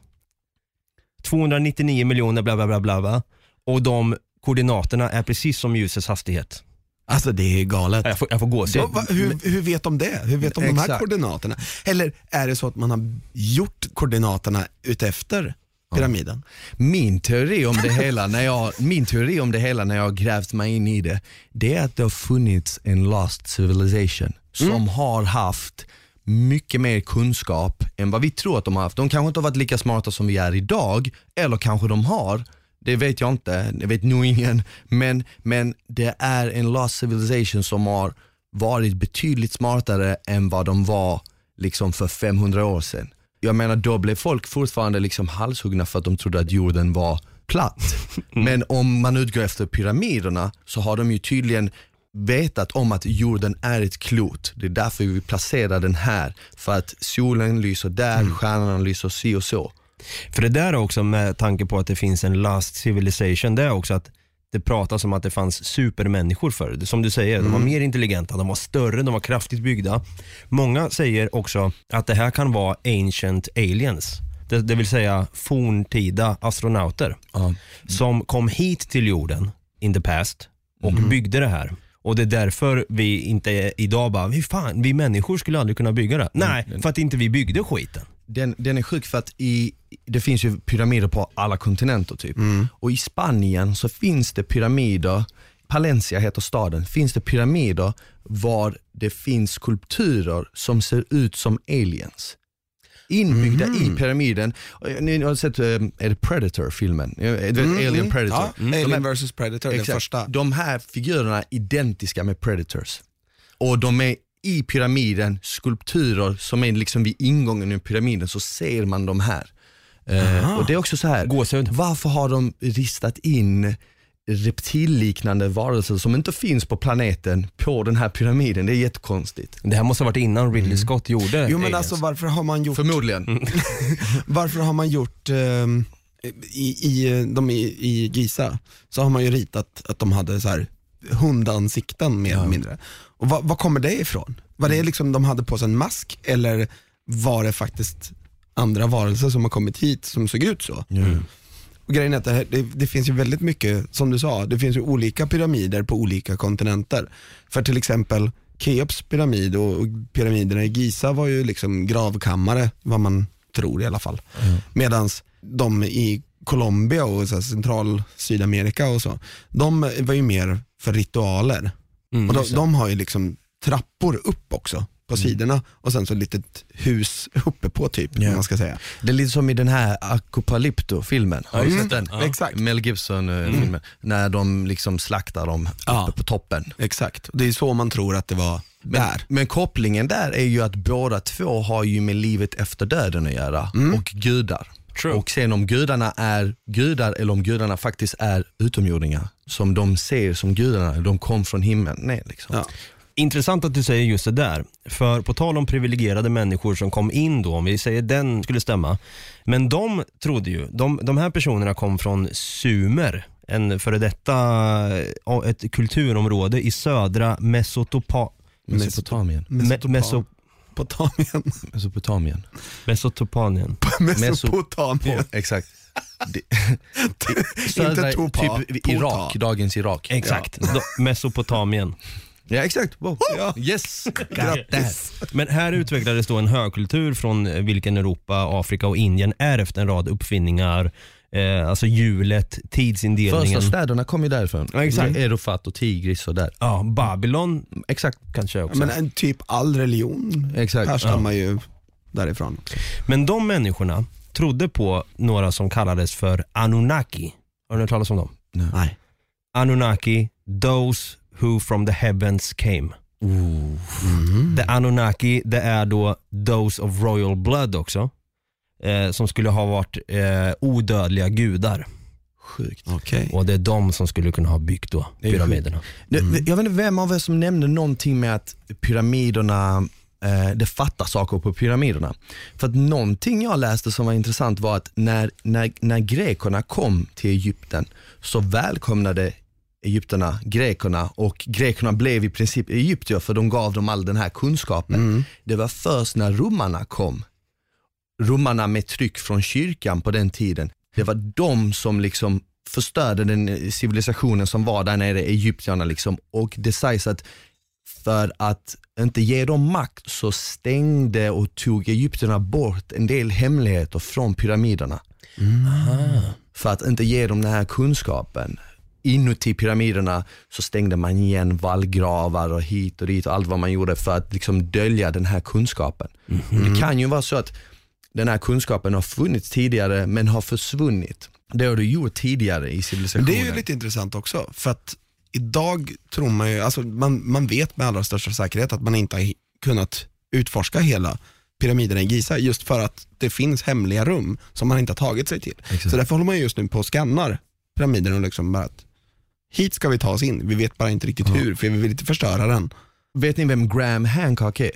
Speaker 5: 299 miljoner bla bla bla bla bla och de koordinaterna är precis som ljusets hastighet.
Speaker 6: Alltså det är galet.
Speaker 5: Jag får, jag får gå
Speaker 6: Så, va, hur, hur vet de det? Hur vet de de här
Speaker 7: Exakt.
Speaker 6: koordinaterna? Eller är det så att man har gjort koordinaterna utefter pyramiden?
Speaker 7: Min teori om det hela, när jag, min teori om det hela när jag har grävt mig in i det, det är att det har funnits en lost civilization som har haft mycket mer kunskap än vad vi tror att de har haft. De kanske inte har varit lika smarta som vi är idag, eller kanske de har, det vet jag inte, det vet nog ingen, men, men det är en lost civilization som har varit betydligt smartare än vad de var liksom för 500 år sedan. Jag menar då blev folk fortfarande liksom halshuggna för att de trodde att jorden var platt. Men om man utgår efter pyramiderna så har de ju tydligen vetat om att jorden är ett klot. Det är därför vi placerar den här. För att solen lyser där, stjärnorna lyser si och så.
Speaker 5: För det där är också med tanke på att det finns en last civilization, det är också att det pratas om att det fanns supermänniskor förr. Som du säger, de var mer intelligenta, de var större, de var kraftigt byggda. Många säger också att det här kan vara ancient aliens. Det, det vill säga forntida astronauter som kom hit till jorden in the past och byggde det här. Och det är därför vi inte idag bara, hur fan, vi människor skulle aldrig kunna bygga det. Nej, för att inte vi byggde skiten.
Speaker 7: Den, den är sjuk för att i, det finns ju pyramider på alla kontinenter typ. Och i Spanien så finns det pyramider, Palencia heter staden, finns det pyramider var det finns skulpturer som ser ut som aliens. Inbyggda i pyramiden. Ni har sett, eh, är det Predator-filmen? Eh, vet, Alien Predator.
Speaker 6: Ja,
Speaker 7: De
Speaker 6: Alien vs Predator, den
Speaker 7: Exakt.
Speaker 6: första.
Speaker 7: De här figurerna är identiska med Predators. Och de är i pyramiden, skulpturer som är liksom vid ingången i pyramiden så ser man de här. Eh, och det är också så här,
Speaker 5: Gåshud.
Speaker 7: varför har de ristat in reptilliknande varelser som inte finns på planeten på den här pyramiden? Det är jättekonstigt.
Speaker 5: Det här måste ha varit innan Ridley Scott gjorde
Speaker 6: Jo men
Speaker 5: Aliens.
Speaker 6: alltså varför har man gjort,
Speaker 7: Förmodligen.
Speaker 6: varför har man gjort ehm, i, i, de i, i Giza så har man ju ritat att de hade så här hundansikten mer eller mindre. Och vad, vad kommer det ifrån? Var det liksom de hade på sig en mask eller var det faktiskt andra varelser som har kommit hit som såg ut så? Och grejen är att det, här, det, det finns ju väldigt mycket, som du sa, det finns ju olika pyramider på olika kontinenter. För till exempel Keops pyramid och, och pyramiderna i Giza var ju liksom gravkammare, vad man tror i alla fall. Medan de i Colombia och så här, central Sydamerika och så, de var ju mer för ritualer.
Speaker 5: Mm,
Speaker 6: och de, de har ju liksom trappor upp också på sidorna och sen så ett litet hus uppe på typ,
Speaker 7: Ja.
Speaker 6: man ska säga.
Speaker 7: Det är lite som i den här Apocalypto-filmen. Har du
Speaker 6: Mm.
Speaker 7: sett den?
Speaker 6: Exakt.
Speaker 7: Mel Gibson-filmen. När de liksom slaktar dem
Speaker 6: Ja.
Speaker 7: uppe på toppen.
Speaker 6: Exakt, det är så man tror att det var där.
Speaker 7: Men kopplingen där är ju att båda två har ju med livet efter döden att göra och gudar.
Speaker 5: True.
Speaker 7: Och sen om gudarna är gudar eller om gudarna faktiskt är utomjordingar som de ser som gudarna, de kom från himlen ner. Liksom.
Speaker 6: Ja.
Speaker 5: Intressant att du säger just det där. För på tal om privilegierade människor som kom in då, om vi säger den skulle stämma. Men de trodde ju, de, de här personerna kom från Sumer, en före detta, ja, ett kulturområde i södra Mesotopa,
Speaker 7: Mesopotamien.
Speaker 5: Me, meso,
Speaker 6: Mesopotamien.
Speaker 7: Mesopotamien.
Speaker 5: Mesotopanien.
Speaker 6: Mesopotamien.
Speaker 7: Exakt. Det,
Speaker 6: Inte topa,
Speaker 7: typ. Irak, dagens Irak.
Speaker 5: Exakt, Då- Mesopotamien.
Speaker 7: Ja exakt, wow. yes.
Speaker 6: Grattis.
Speaker 5: Men här utvecklades då en högkultur från vilken Europa, Afrika och Indien ärvt en rad uppfinningar, eh, alltså hjulet, tidsindelningen.
Speaker 7: Första städerna kom ju därifrån.
Speaker 5: Ja, exakt.
Speaker 7: Erofat och Tigris och där.
Speaker 5: Ja, Babylon
Speaker 7: Exakt.
Speaker 5: kanske också.
Speaker 6: Men en typ all religion
Speaker 7: Exakt.
Speaker 6: härstammar ju därifrån.
Speaker 5: Men de människorna trodde på några som kallades för Anunnaki. Har ni hört talas om dem?
Speaker 6: Nej.
Speaker 5: Anunnaki, those who from the heavens came. The Anunnaki, det är då Those of Royal Blood också. Eh, som skulle ha varit eh, odödliga gudar.
Speaker 7: Sjukt.
Speaker 6: Okej.
Speaker 5: Och det är de som skulle kunna ha byggt då pyramiderna.
Speaker 7: Det- Jag vet inte vem av er som nämnde någonting med att pyramiderna, eh, det fattar saker på pyramiderna. För att någonting jag läste som var intressant var att när, när, när grekerna kom till Egypten så välkomnade egyptierna grekerna och grekerna blev i princip egyptier för de gav dem all den här kunskapen. Det var först när romarna kom, romarna med tryck från kyrkan på den tiden, det var de som liksom förstörde den eh, civilisationen som var där nere, egyptierna liksom. Och det sägs att för att inte ge dem makt så stängde och tog egyptierna bort en del hemligheter från pyramiderna. För att inte ge dem den här kunskapen. Inuti pyramiderna så stängde man igen vallgravar och hit och dit och allt vad man gjorde för att liksom dölja den här kunskapen. Det kan ju vara så att den här kunskapen har funnits tidigare men har försvunnit. Det har du gjort tidigare i civilisationen.
Speaker 6: det är ju lite intressant också, för att idag tror man ju, alltså man, man vet med allra största säkerhet att man inte har kunnat utforska hela pyramiderna i Giza just för att det finns hemliga rum som man inte har tagit sig till. Så därför håller man just nu på och skannar pyramiden och liksom bara att hit ska vi ta oss in, vi vet bara inte riktigt hur för vi vill inte förstöra den.
Speaker 7: Vet ni vem Graham Hancock är?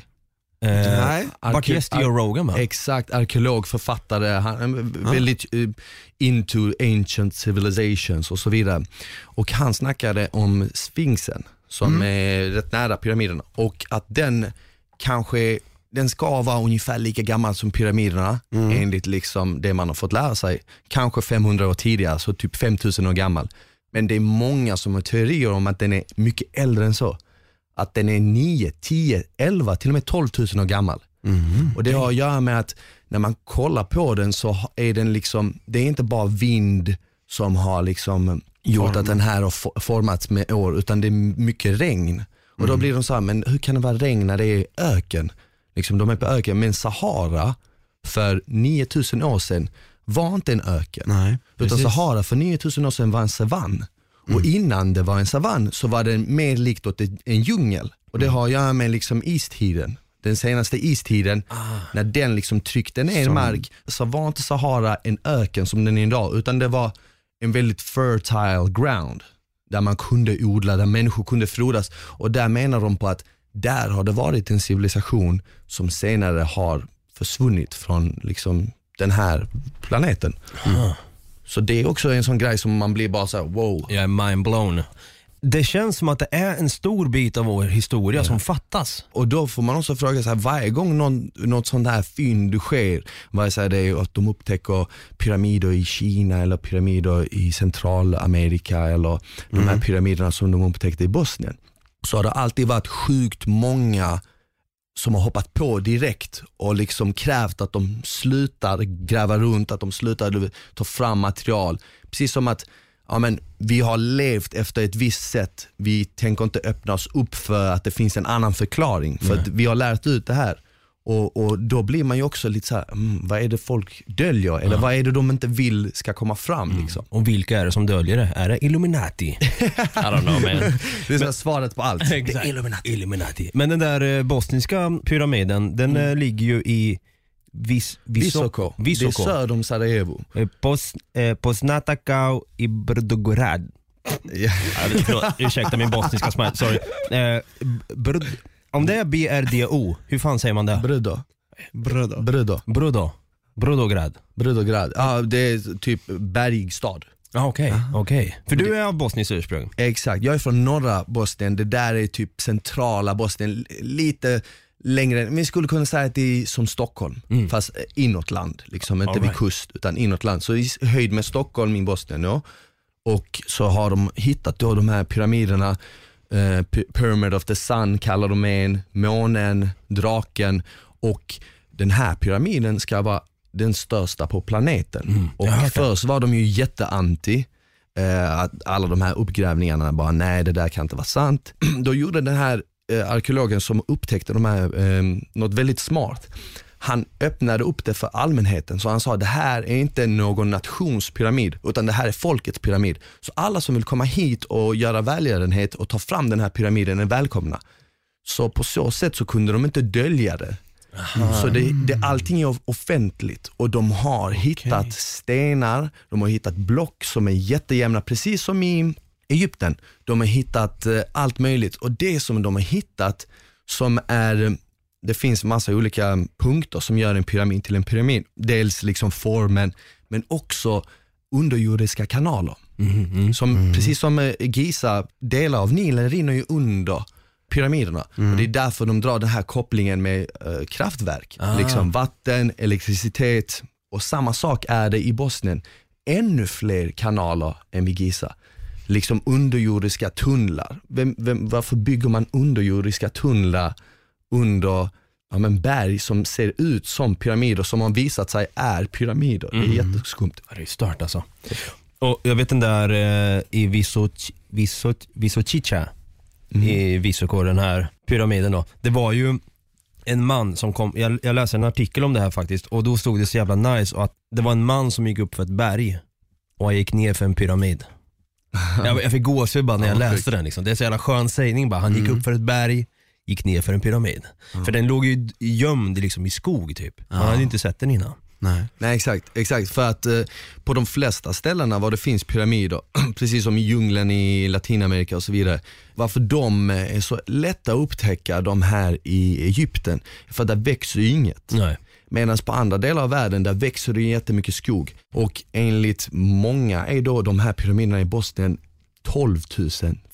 Speaker 5: Eh,
Speaker 6: Nej.
Speaker 5: Vart gäst Joe Rogan va?
Speaker 7: Exakt, arkeolog, författare, han är väldigt eh, into ancient civilizations och så vidare. Och han snackade om sfinxen som är rätt nära pyramiderna och att den kanske den ska vara ungefär lika gammal som pyramiderna enligt liksom det man har fått lära sig. Kanske 500 år tidigare, så typ 5000 år gammal. Men det är många som har teorier om att den är mycket äldre än så. Att den är 9, 10, 11, till och med 12 000 år gammal. Och det har att göra med att när man kollar på den så är den liksom, det är inte bara vind som har liksom gjort att den här har fo- formats med år, utan det är mycket regn. Och då blir de så här, men hur kan det vara regn när det är öken? Liksom, de är på öken, men Sahara för 9000 år sedan var inte en öken.
Speaker 6: Nej,
Speaker 7: Utan Sahara för 9000 år sedan var en savann. Och innan det var en savann så var den mer likt åt en djungel. Och det har att göra med liksom istiden. Den senaste istiden, när den liksom tryckte ner mark, så var inte Sahara en öken som den är idag, utan det var en väldigt fertile ground. Där man kunde odla, där människor kunde frodas. Och där menar de på att där har det varit en civilisation som senare har försvunnit från liksom den här planeten. Så det är också en sån grej som man blir bara så här: wow.
Speaker 5: Jag är mind blown. Det känns som att det är en stor bit av vår historia som fattas.
Speaker 7: Och då får man också fråga sig, varje gång någon, något sånt här fynd sker, vare sig det är att de upptäcker pyramider i Kina eller pyramider i Centralamerika eller de här pyramiderna som de upptäckte i Bosnien, så har det alltid varit sjukt många som har hoppat på direkt och liksom krävt att de slutar gräva runt, att de slutar ta fram material. Precis som att ja, men, vi har levt efter ett visst sätt, vi tänker inte öppna oss upp för att det finns en annan förklaring. För att vi har lärt ut det här. Och, och Då blir man ju också lite så här, mm, vad är det folk döljer? Eller vad är det de inte vill ska komma fram? Liksom?
Speaker 5: Och vilka är det som döljer det? Är det Illuminati? I don't know man.
Speaker 7: Det är här svaret på allt.
Speaker 5: Illuminati. Illuminati. Men den där eh, bosniska pyramiden, den eh, ligger ju i Vis,
Speaker 7: Visoko. Det är
Speaker 5: Visoko.
Speaker 7: söder om Sarajevo.
Speaker 5: Eh, Pos, eh, Posnatakau i Brdogorad. Ja, förlåt, ursäkta min bosniska smile, sorry. Eh, brd, om det är BRDO, hur fan säger man det?
Speaker 7: Brudo.
Speaker 6: Bröder.
Speaker 7: Brudo.
Speaker 5: Brodo? Brodograd?
Speaker 7: Brudograd. Ja, det är typ bergstad.
Speaker 5: Ja okej, okej. För du är av bosniskt ursprung?
Speaker 7: Exakt, jag är från norra Bosnien, det där är typ centrala Bosnien, lite längre, vi skulle kunna säga att det är som Stockholm, fast inåt land, liksom inte vid
Speaker 5: Alright.
Speaker 7: kust utan inåt land. Så i höjd med Stockholm i Bosnien då. Och så har de hittat då de här pyramiderna, eh, Py- Pyramid of the Sun kallar de en, månen, draken och den här pyramiden ska vara den största på planeten. Och först var de ju jätteanti, eh, att alla de här uppgrävningarna bara, nej det där kan inte vara sant. Då gjorde den här eh, arkeologen som upptäckte de här, eh, något väldigt smart. Han öppnade upp det för allmänheten, så han sa det här är inte någon nationspyramid, utan det här är folkets pyramid. Så alla som vill komma hit och göra välgörenhet och ta fram den här pyramiden är välkomna. Så på så sätt så kunde de inte dölja det. Så det, det, allting är offentligt och de har hittat stenar, de har hittat block som är jättejämna, precis som i Egypten. De har hittat eh, allt möjligt och det som de har hittat som är det finns massa olika punkter som gör en pyramid till en pyramid. Dels liksom formen, men också underjordiska kanaler. Som, Precis som eh, Giza, delar av Nilen rinner ju under pyramiderna. Och det är därför de drar den här kopplingen med eh, kraftverk. Liksom vatten, elektricitet och samma sak är det i Bosnien. Ännu fler kanaler än vid Giza. Liksom underjordiska tunnlar. Vem, vem, varför bygger man underjordiska tunnlar under ja, men berg som ser ut som pyramider som har visat sig är pyramider. Det är jätteskumt.
Speaker 5: Ja, Det är stört alltså. Och jag vet den där eh, i Visot, Visot, Visochicha, i Visoko, den här pyramiden då. Det var ju en man som kom, jag, jag läste en artikel om det här faktiskt och då stod det så jävla nice och att det var en man som gick upp för ett berg och han gick ner för en pyramid. jag, jag fick gåshud bara när jag
Speaker 7: Ja,
Speaker 5: läste den. Liksom. Det är så jävla skön sägning bara. Han gick upp för ett berg, gick ner för en pyramid. För den låg ju gömd liksom i skog typ. Man hade inte sett den innan.
Speaker 6: Nej.
Speaker 7: Nej exakt, exakt. för att eh, på de flesta ställena var det finns pyramider, precis som i djungeln i Latinamerika och så vidare, varför de eh, är så lätta att upptäcka de här i Egypten, för där växer ju inget.
Speaker 5: Nej.
Speaker 7: Medan på andra delar av världen där växer det jättemycket skog och enligt många är då de här pyramiderna i Bosnien 12 000,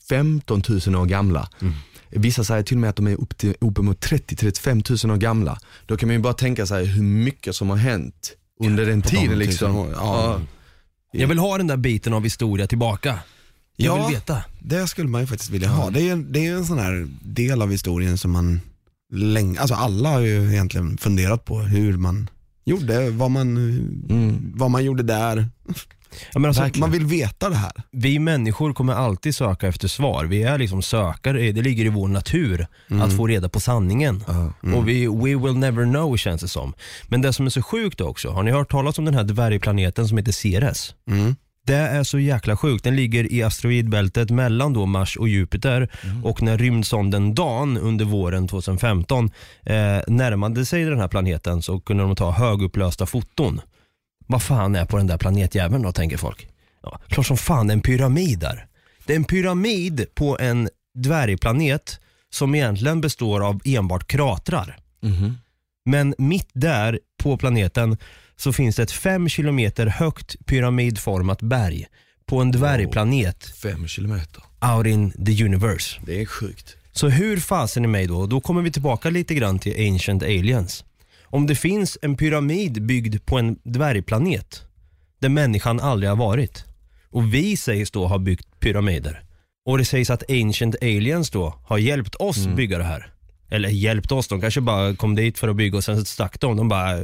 Speaker 7: 15 000 år gamla. Vissa säger till och med att de är upp till, uppemot 30-35 000 år gamla. Då kan man ju bara tänka sig hur mycket som har hänt under den tiden.
Speaker 6: de
Speaker 7: Liksom.
Speaker 6: år, ja.
Speaker 5: Jag vill ha den där biten av historia tillbaka. Jag
Speaker 6: Ja.
Speaker 5: vill veta.
Speaker 6: Det skulle man ju faktiskt vilja ha. Det är, ju- det är en sån här del av historien som man länge, alltså alla har ju egentligen funderat på hur man gjorde, vad man, vad man gjorde där.
Speaker 5: Ja, men alltså,
Speaker 6: Mm. Man vill veta det här.
Speaker 5: vi människor kommer alltid söka efter svar. Vi är liksom sökare, det ligger i vår natur att få reda på sanningen. Och vi we will never know känns det som. Men det som är så sjukt också, har ni hört talas om den här dvärgplaneten som heter Ceres? Det är så jäkla sjukt. Den ligger i asteroidbältet mellan då Mars och Jupiter och när rymdsonden Dan under våren 2015 eh, närmade sig den här planeten så kunde de ta högupplösta foton. Vad fan är på den där planetjäveln då, tänker folk. Ja, klart som fan det är en pyramid där. Det är en pyramid på en dvärgplanet som egentligen består av enbart kratrar. Men mitt där på planeten så finns det ett fem kilometer högt pyramidformat berg på en dvärgplanet
Speaker 7: Fem kilometer.
Speaker 5: out in the universe.
Speaker 7: Det är sjukt.
Speaker 5: Så hur fasen är mig då? Då kommer vi tillbaka lite grann till Ancient Aliens. Om det finns en pyramid byggd på en dvärgplanet där människan aldrig har varit och vi sägs då ha byggt pyramider och det sägs att Ancient Aliens då har hjälpt oss bygga det här. Eller hjälpt oss, de kanske bara kom dit för att bygga och sen stack de. de bara,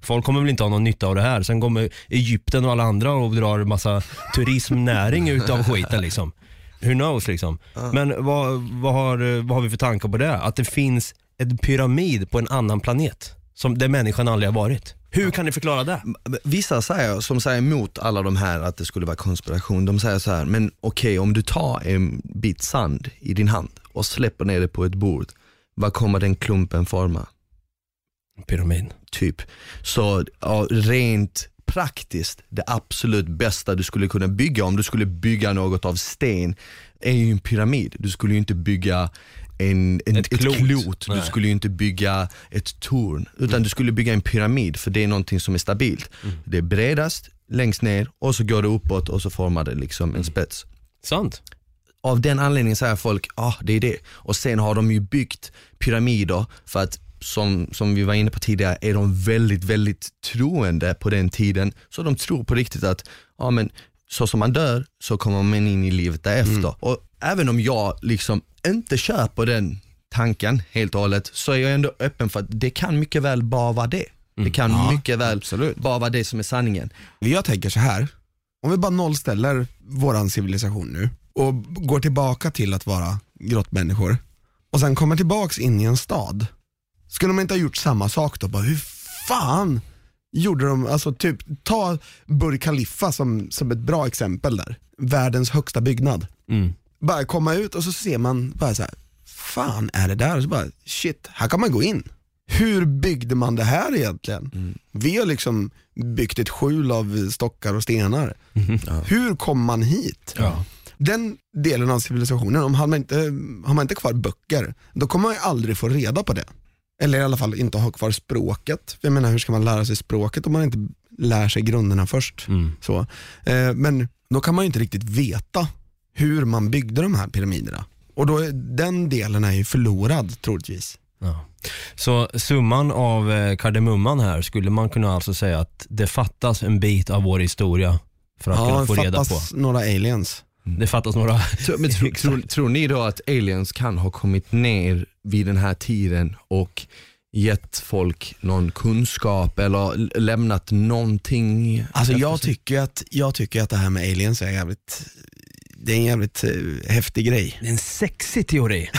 Speaker 5: folk kommer väl inte ha någon nytta av det här. Sen kommer Egypten och alla andra och drar massa turismnäring utav skiten liksom. Who knows liksom. Men vad, vad, har, vad har vi för tankar på det? Att det finns en pyramid på en annan planet som, där människan aldrig har varit. Hur kan ni förklara det?
Speaker 7: Vissa säger, som säger emot alla de här att det skulle vara konspiration, de säger så här, men okej om du tar en bit sand i din hand och släpper ner det på ett bord, vad kommer den klumpen forma?
Speaker 5: Pyramid.
Speaker 7: Typ. Så ja, rent praktiskt, det absolut bästa du skulle kunna bygga om du skulle bygga något av sten är ju en pyramid. Du skulle ju inte bygga en, en,
Speaker 5: Ett
Speaker 7: ett,
Speaker 5: klot.
Speaker 7: klot, du skulle ju inte bygga ett torn, utan du skulle bygga en pyramid för det är någonting som är stabilt. Det är bredast, längst ner och så går det uppåt och så formar det liksom en spets
Speaker 5: Sant.
Speaker 7: av den anledningen säger folk, ja ah, det är det. Och sen har de ju byggt pyramider för att som, som vi var inne på tidigare är de väldigt, väldigt troende på den tiden. Så de tror på riktigt att, ja men så som man dör så kommer man in i livet därefter. Och även om jag liksom inte köper den tanken helt och hållet så är jag ändå öppen för att det kan mycket väl bara vara det. Det kan mycket väl bara vara det som är sanningen.
Speaker 6: Jag tänker så här. om vi bara nollställer våran civilisation nu och går tillbaka till att vara grottmänniskor och sen kommer tillbaks in i en stad. Skulle man inte ha gjort samma sak då? Bara, hur fan gjorde de, alltså typ, ta Burj Khalifa som, som ett bra exempel där. Världens högsta byggnad.
Speaker 5: Mm.
Speaker 6: Bara komma ut och så ser man bara så här, fan är det där? Och så bara, shit, här kan man gå in. Hur byggde man det här egentligen? Vi har liksom byggt ett skjul av stockar och stenar. Hur kom man hit? Den delen av civilisationen, om man, inte, har man inte kvar böcker, då kommer man ju aldrig få reda på det. Eller i alla fall inte ha kvar språket. Jag menar hur ska man lära sig språket om man inte lär sig grunderna först? Så. Eh, men då kan man ju inte riktigt veta hur man byggde de här pyramiderna. Och då den delen är ju förlorad troligtvis.
Speaker 5: Ja. Så summan av eh, kardemumman här skulle man kunna alltså säga att det fattas en bit av vår historia för att
Speaker 6: Ja,
Speaker 5: kunna
Speaker 6: det
Speaker 5: få reda på.
Speaker 6: fattas några aliens.
Speaker 5: Det fattas några.
Speaker 7: Tror- Men tro, tror, tror ni då att aliens kan ha kommit ner vid den här tiden och gett folk någon kunskap eller lämnat någonting?
Speaker 6: Alltså jag tycker, att, jag tycker att det här med aliens är jävligt, det är en jävligt eh, häftig grej.
Speaker 5: Det är en sexig teori.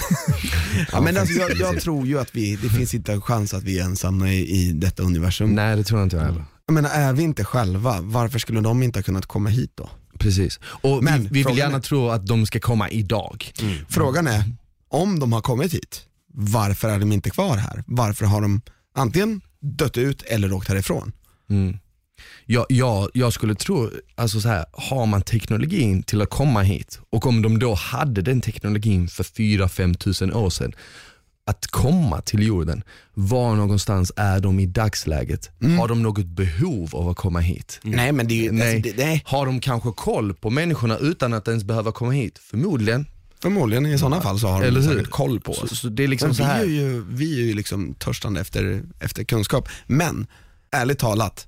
Speaker 6: Ja, men alltså, jag, jag tror ju att vi, det finns inte en chans att vi är ensamma i, i detta universum.
Speaker 7: Nej det tror jag inte jag heller.
Speaker 6: Jag menar, är vi inte själva, varför skulle de inte ha kunnat komma hit då?
Speaker 7: Precis. Och
Speaker 6: Men
Speaker 7: vi, vi vill
Speaker 6: frågan
Speaker 7: gärna
Speaker 6: är-
Speaker 7: tro att de ska komma idag.
Speaker 6: Frågan är, om de har kommit hit, varför är de inte kvar här? Varför har de antingen dött ut eller åkt härifrån?
Speaker 7: Mm. Jag, jag, jag skulle tro, alltså så här, har man teknologin till att komma hit och om de då hade den teknologin för 4-5 tusen år sedan, att komma till jorden, var någonstans är de i dagsläget? Har de något behov av att komma hit?
Speaker 6: Nej men det ju,
Speaker 7: Nej.
Speaker 6: alltså, det, nej.
Speaker 7: Har de kanske koll på människorna utan att ens behöva komma hit? Förmodligen.
Speaker 6: Förmodligen i sådana fall så har
Speaker 7: Eller
Speaker 6: de säkert koll på
Speaker 7: Så,
Speaker 6: oss.
Speaker 7: så det är liksom
Speaker 6: Men
Speaker 7: så
Speaker 6: vi,
Speaker 7: här.
Speaker 6: är ju, vi är ju liksom törstande efter, efter kunskap. Men ärligt talat,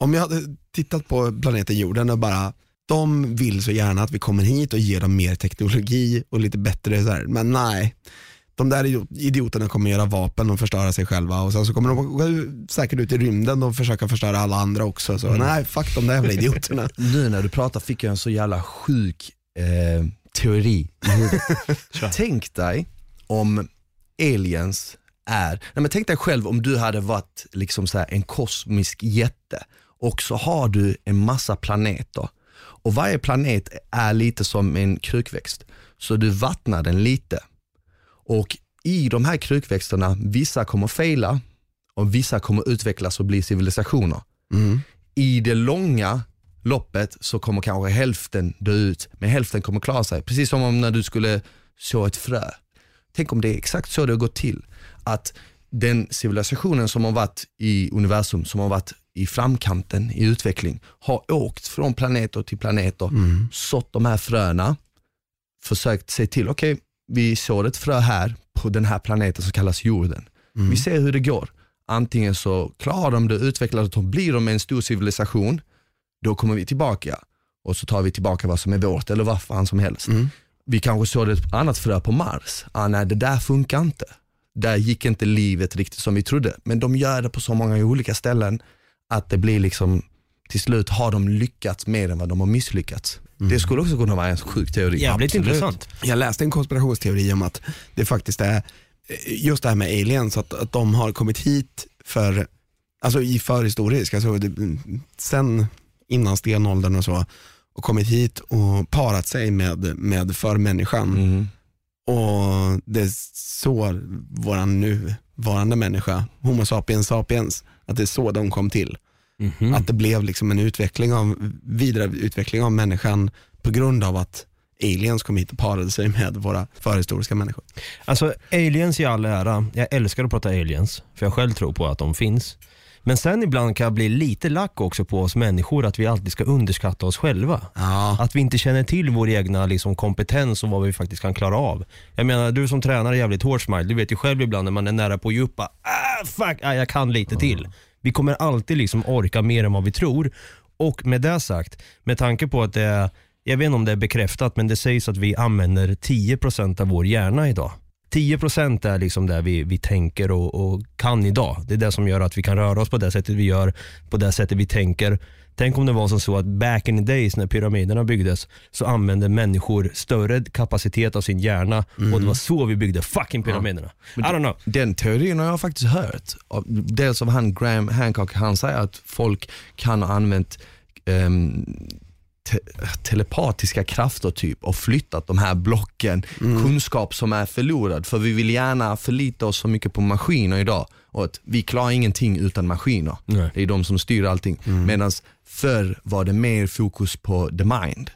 Speaker 6: om jag hade tittat på planeten jorden och bara, de vill så gärna att vi kommer hit och ger dem mer teknologi och lite bättre så här. men nej. De där idiot- idioterna kommer göra vapen och förstöra sig själva och sen så kommer de gå säkert ut i rymden och försöka förstöra alla andra också. Så nej, fuck de där jävla idioterna.
Speaker 7: Nu när du pratar fick jag en så jävla sjuk eh, teori i huvudet. tänk dig om aliens är, nej men tänk dig själv om du hade varit liksom så en kosmisk jätte och så har du en massa planeter och varje planet är lite som en krukväxt. Så du vattnar den lite och i de här krukväxterna, vissa kommer fejla och vissa kommer utvecklas och bli civilisationer
Speaker 6: Mm.
Speaker 7: i det långa loppet så kommer kanske hälften dö ut, men hälften kommer klara sig. Precis som om när du skulle så ett frö. Tänk om det är exakt så det har gått till. Att den civilisationen som har varit i universum, som har varit i framkanten i utveckling, har åkt från planeter till planeter, sått de här fröna, försökt se till, okej, vi såg ett frö här på den här planeten som kallas jorden. Vi ser hur det går. Antingen så klarar de det, utvecklar det, blir de en stor civilisation, då kommer vi tillbaka och så tar vi tillbaka vad som är vårt eller vad fan som helst. Vi kanske såg ett annat frö på Mars. Ah, nej, det där funkar inte. Där gick inte livet riktigt som vi trodde. Men de gör det på så många olika ställen att det blir liksom, till slut har de lyckats mer än vad de har misslyckats. Det skulle också kunna vara en sjuk teori.
Speaker 5: Jävligt
Speaker 7: Absolut.
Speaker 5: intressant.
Speaker 6: Jag läste en konspirationsteori om att det faktiskt är just det här med aliens, att, att de har kommit hit för, alltså i förhistorisk, alltså det, sen innan stenåldern och så, och kommit hit och parat sig med, med förmänniskan.
Speaker 7: Mm.
Speaker 6: Och det är så våran nuvarande människa, Homo sapiens sapiens, att det är så de kom till.
Speaker 5: Mhm.
Speaker 6: Att det blev liksom en utveckling av, vidare utveckling av människan på grund av att aliens kom hit och parade sig med våra förhistoriska människor.
Speaker 5: Alltså aliens i all ära, jag älskar att prata aliens, för jag själv tror på att de finns. Men sen ibland kan jag bli lite lack också på oss människor att vi alltid ska underskatta oss själva.
Speaker 6: Ja.
Speaker 5: Att vi inte känner till vår egna liksom, kompetens och vad vi faktiskt kan klara av. Jag menar, du som tränar jävligt hårt smile, du vet ju själv ibland när man är nära på att ge upp, ah, fuck, ah, jag kan lite till. Vi kommer alltid liksom orka mer än vad vi tror. Och med det sagt, med tanke på att det är, jag vet inte om det är bekräftat, men det sägs att vi använder 10% av vår hjärna idag. 10% är liksom det vi, vi tänker och, och kan idag. Det är det som gör att vi kan röra oss på det sättet vi gör, på det sättet vi tänker. Tänk om det var som så att back in the days när pyramiderna byggdes så använde människor större kapacitet av sin hjärna och det var så vi byggde fucking pyramiderna. I don't know.
Speaker 7: Den teorin har jag faktiskt hört. Dels av han Graham Hancock, han säger att folk kan ha använt ehm, te telepatiska krafter typ och flyttat de här blocken, kunskap som är förlorad. För vi vill gärna förlita oss så mycket på maskiner idag. Och att vi klarar ingenting utan maskiner.
Speaker 5: Nej.
Speaker 7: Det är de som styr allting. Medan förr var det mer fokus på the mind.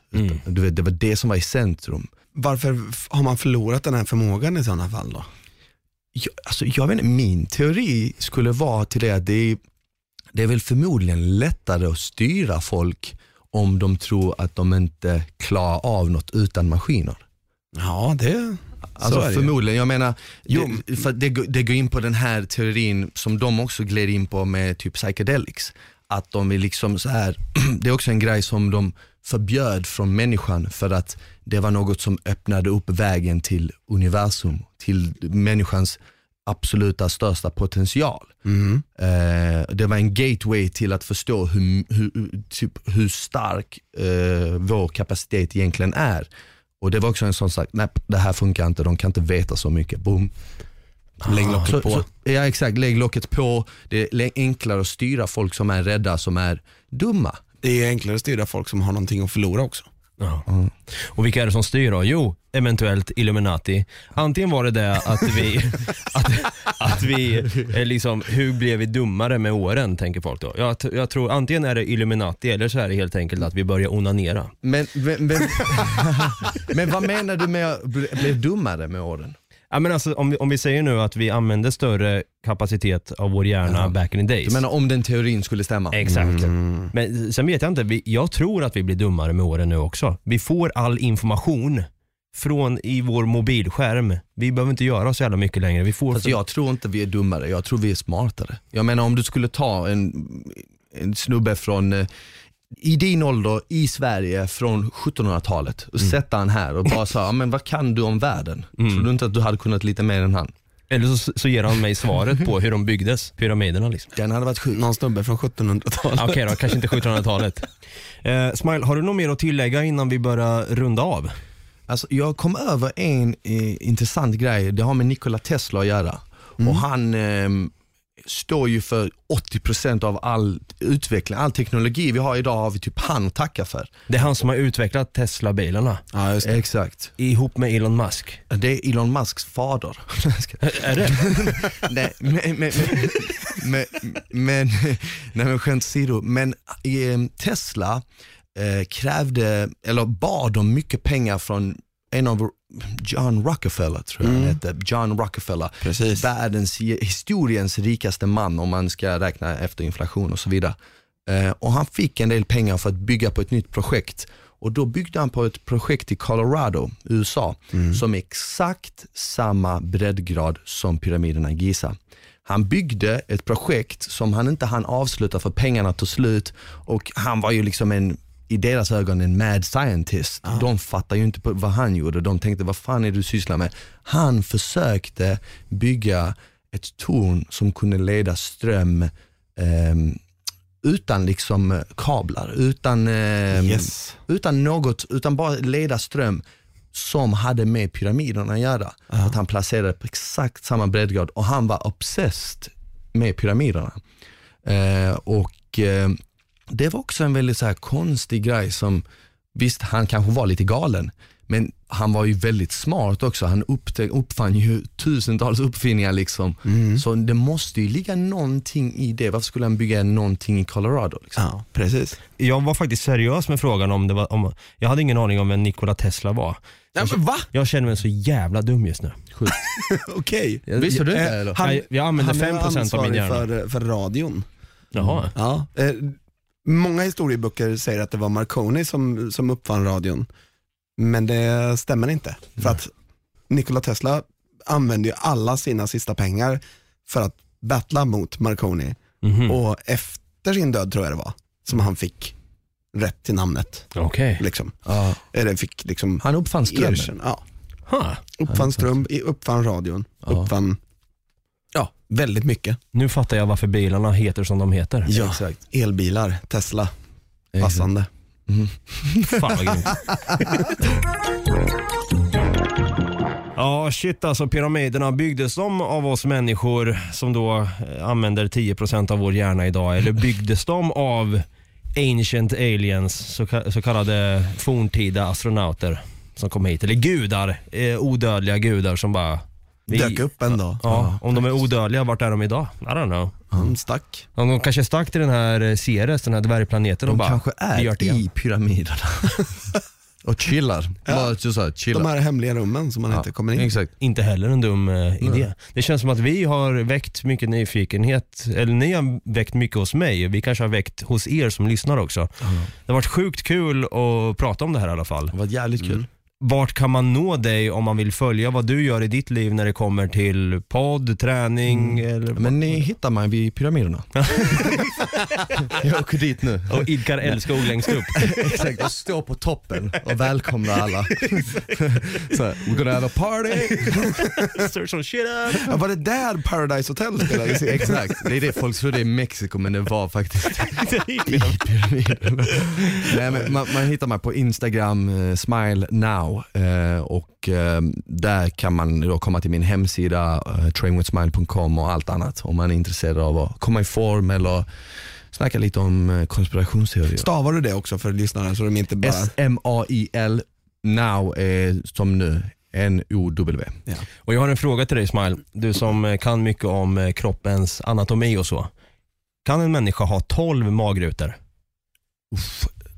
Speaker 7: Du vet, det var det som var i centrum.
Speaker 6: Varför har man förlorat den här förmågan i sådana fall då?
Speaker 7: Jag, alltså, jag vet inte, min teori skulle vara till det att det är, det är väl förmodligen lättare att styra folk om de tror att de inte klarar av något utan maskiner.
Speaker 6: Ja, det
Speaker 7: Alltså
Speaker 6: det
Speaker 7: förmodligen, jag menar,
Speaker 6: Jo.
Speaker 7: det, för det, går- det går in på den här teorin som de också gled in på med typ psychedelics. Att de vill liksom så här, det är också en grej som de förbjöd från människan för att det var något som öppnade upp vägen till universum, till människans absoluta största potential. Eh, det var en gateway till att förstå hur, hur, typ, hur stark eh, vår kapacitet egentligen är. Och det var också en sån sak, nej det här funkar inte, de kan inte veta så mycket. Boom.
Speaker 6: Lägg locket
Speaker 7: Så,
Speaker 6: på.
Speaker 7: så, ja exakt, lägg locket på. Det är enklare att styra folk som är rädda, som är dumma.
Speaker 6: Det är enklare att styra folk som har någonting att förlora också.
Speaker 5: Ja. Och vilka är det som styr då? Jo, eventuellt Illuminati. Antingen var det det att vi, att, att vi eh, liksom, hur blev vi dummare med åren tänker folk då. Jag, t- jag tror antingen är det Illuminati eller så är det helt enkelt att vi börjar onanera.
Speaker 7: Men, men, men, men vad menar du med att bli, bli dummare med åren?
Speaker 5: Ja, men alltså, om, vi, om vi säger nu att vi använder större kapacitet av vår hjärna
Speaker 7: Ja.
Speaker 5: back in the days.
Speaker 7: Du menar om den teorin skulle stämma?
Speaker 5: Exakt.
Speaker 7: Mm.
Speaker 5: Men sen vet jag inte, vi, jag tror att vi blir dummare med åren nu också. Vi får all information från i vår mobilskärm. Vi behöver inte göra så jävla mycket längre. Vi får
Speaker 7: Fast jag tror inte vi är dummare, jag tror vi är smartare. Jag menar om du skulle ta en, en snubbe från, eh, i din ålder i Sverige från 1700-talet och sätta han här och bara säga, men vad kan du om världen? Tror du inte att du hade kunnat lite mer än han?
Speaker 5: Eller så, så ger han mig svaret på hur de byggdes, pyramiderna liksom.
Speaker 7: Den hade varit sjuk.
Speaker 6: Någon snubbe från 1700-talet.
Speaker 5: Okej då, kanske inte 1700-talet. Eh, Smile, har du något mer att tillägga innan vi börjar runda av?
Speaker 7: Alltså, jag kom över en eh, intressant grej, det har med Nikola Tesla att göra. Och han eh, står ju för 80% av all utveckling, all teknologi vi har idag har vi typ han att tacka för.
Speaker 5: Det är han som har utvecklat Tesla-bilarna
Speaker 6: Ja.
Speaker 7: Exakt.
Speaker 5: ihop med Elon Musk.
Speaker 7: Det är Elon Musks fader.
Speaker 5: Är det?
Speaker 7: nej, men, men, men, men, nej men skämt åsido, men eh, Tesla eh, krävde, eller bad om mycket pengar från en av John Rockefeller tror jag han hette, John Rockefeller.
Speaker 6: Precis.
Speaker 7: Världens, historiens rikaste man om man ska räkna efter inflation och så vidare. Eh, och han fick en del pengar för att bygga på ett nytt projekt. Och då byggde han på ett projekt i Colorado, USA, som är exakt samma breddgrad som pyramiderna i Giza. Han byggde ett projekt som han inte hann avsluta för pengarna tog slut och han var ju liksom en i deras ögon en mad scientist. De fattar ju inte på vad han gjorde. De tänkte, vad fan är du sysslar med? Han försökte bygga ett torn som kunde leda ström ehm, utan liksom eh, kablar, utan, ehm,
Speaker 6: Yes.
Speaker 7: utan något, utan bara leda ström som hade med pyramiderna att göra. Att han placerade på exakt samma breddgrad och han var obsessed med pyramiderna. Eh, och eh, det var också en väldigt så här konstig grej som, visst han kanske var lite galen, men han var ju väldigt smart också. Han uppfann ju tusentals uppfinningar liksom. Så det måste ju ligga någonting i det. Varför skulle han bygga någonting i Colorado? Liksom?
Speaker 6: Ja, precis.
Speaker 5: Jag var faktiskt seriös med frågan om det var, om, jag hade ingen aning om vem Nikola Tesla var.
Speaker 6: Ja, men va?
Speaker 5: Jag känner mig så jävla dum just nu.
Speaker 6: Okej.
Speaker 7: Visste du
Speaker 6: Eh,
Speaker 7: eller?
Speaker 5: Han- jag använder
Speaker 6: han är
Speaker 5: 5% av min
Speaker 6: ansvarig
Speaker 5: hjärna.
Speaker 6: För, för radion.
Speaker 5: Jaha.
Speaker 6: Ja. Många historieböcker säger att det var Marconi som, som uppfann radion. Men det stämmer inte. För att Nikola Tesla använde ju alla sina sista pengar för att battla mot Marconi.
Speaker 5: Mhm.
Speaker 6: Och efter sin död tror jag det var, som han fick rätt till namnet.
Speaker 5: Okej.
Speaker 6: Liksom.
Speaker 7: Ja.
Speaker 6: Eller fick liksom
Speaker 7: Han uppfann strömmen.
Speaker 6: Ja.
Speaker 5: Ha.
Speaker 6: Uppfann ström, uppfann radion,
Speaker 7: Ja.
Speaker 6: uppfann väldigt mycket.
Speaker 5: Nu fattar jag varför bilarna heter som de heter.
Speaker 6: Ja,
Speaker 7: Exakt.
Speaker 6: elbilar, Tesla,
Speaker 7: Exakt.
Speaker 6: passande.
Speaker 5: Fan vad grymt. Ja shit alltså pyramiderna, byggdes de av oss människor som då eh, använder 10% av vår hjärna idag eller byggdes de av ancient aliens, så, ka- så kallade forntida astronauter som kom hit. Eller gudar, eh, odödliga gudar som bara... vi-
Speaker 6: Dök upp en dag.
Speaker 5: Ja, om de är odödliga, vart är de idag? I don't know.
Speaker 6: Han stack.
Speaker 5: Om de kanske stack till den här eh, Ceres, den här dvärgplaneten och
Speaker 7: De
Speaker 5: bara,
Speaker 7: kanske
Speaker 5: vi gör
Speaker 7: är
Speaker 5: det igen.
Speaker 7: i pyramiderna. och chillar. Bara så här, chillar.
Speaker 6: De här hemliga rummen som man
Speaker 7: Ja,
Speaker 6: inte kommer in i.
Speaker 7: Exakt.
Speaker 5: Inte heller en dum eh, idé. Det känns som att vi har väckt mycket nyfikenhet, eller ni har väckt mycket hos mig. Vi kanske har väckt hos er som lyssnar också. Det har varit sjukt kul att prata om det här i alla fall.
Speaker 7: Det var jävligt kul.
Speaker 5: Vart kan man nå dig om man vill följa vad du gör i ditt liv när det kommer till podd, träning eller
Speaker 7: Men ni hittar mig vid pyramiderna. jag åker dit nu.
Speaker 5: och idkar älskog längst upp?
Speaker 7: Exakt, jag står på toppen och välkomnar alla. så här, we're gonna have a party.
Speaker 5: Stir some shit up.
Speaker 6: Ja, var det där Paradise Hotel spelades in?
Speaker 7: Exakt, det är det folk tror det är Mexiko men det var faktiskt i. Nej, men man, man hittar mig på Instagram, eh, smile now eh, och eh, där kan man då komma till min hemsida eh, trainwithsmile.com och allt annat om man är intresserad av att komma i form eller snacka lite om eh, konspirationsteorier.
Speaker 6: Stavar du det också för lyssnarna så de inte bara...
Speaker 7: S-M-A-I-L, now är som nu, N-O-W.
Speaker 5: Och jag har en fråga till dig Smile, du som eh, kan mycket om eh, kroppens anatomi och så. Kan en människa ha 12 magrutor?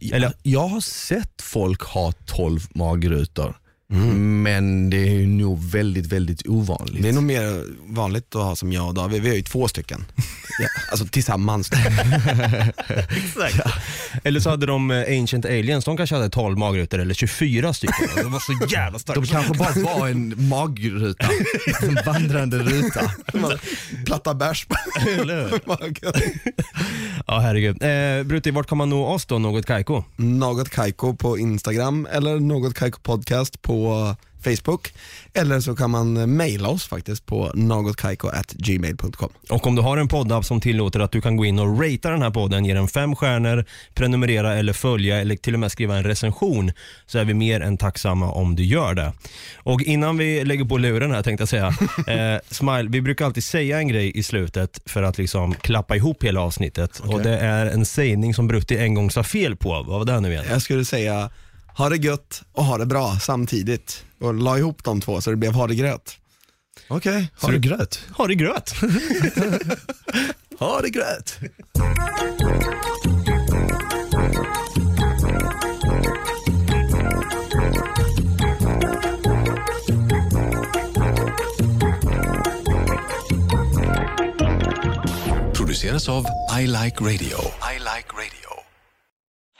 Speaker 5: Eller-
Speaker 7: Eller, jag har sett folk ha 12 magrutor,
Speaker 6: Mm.
Speaker 7: men det är nog väldigt, väldigt ovanligt.
Speaker 6: Det är nog mer vanligt att ha som jag och David, vi har ju två stycken. Ja, alltså tillsammans.
Speaker 5: Exakt. Eller så hade de eh, Ancient Aliens, de kanske hade 12 magrutor eller 24 stycken. De var så jävla starka.
Speaker 7: De kanske bara var en magruta, en vandrande ruta.
Speaker 6: Platta bärs
Speaker 5: Ja herregud. Eh, Brutti, vart kan man nå oss då, Något Kaiko?
Speaker 6: Något Kaiko på Instagram eller Något Kaiko podcast på Facebook. Eller så kan man mejla oss faktiskt på nogotkaiko.gmail.com.
Speaker 5: Och om du har en poddapp som tillåter att du kan gå in och ratea den här podden, ge den fem stjärnor, prenumerera eller följa eller till och med skriva en recension så är vi mer än tacksamma om du gör det. Och innan vi lägger på luren här tänkte jag säga, eh, Smile, vi brukar alltid säga en grej i slutet för att liksom klappa ihop hela avsnittet och det är en sägning som Brutti en gång sa fel på. Vad var det nu igen?
Speaker 6: Jag skulle säga ha det gött och ha det bra samtidigt. Och la ihop de två så det blev ha det gröt.
Speaker 7: Okej, har du gröt?
Speaker 5: Har det gröt.
Speaker 7: Har det gröt?
Speaker 9: Produceras av I Like Radio. I Like Radio.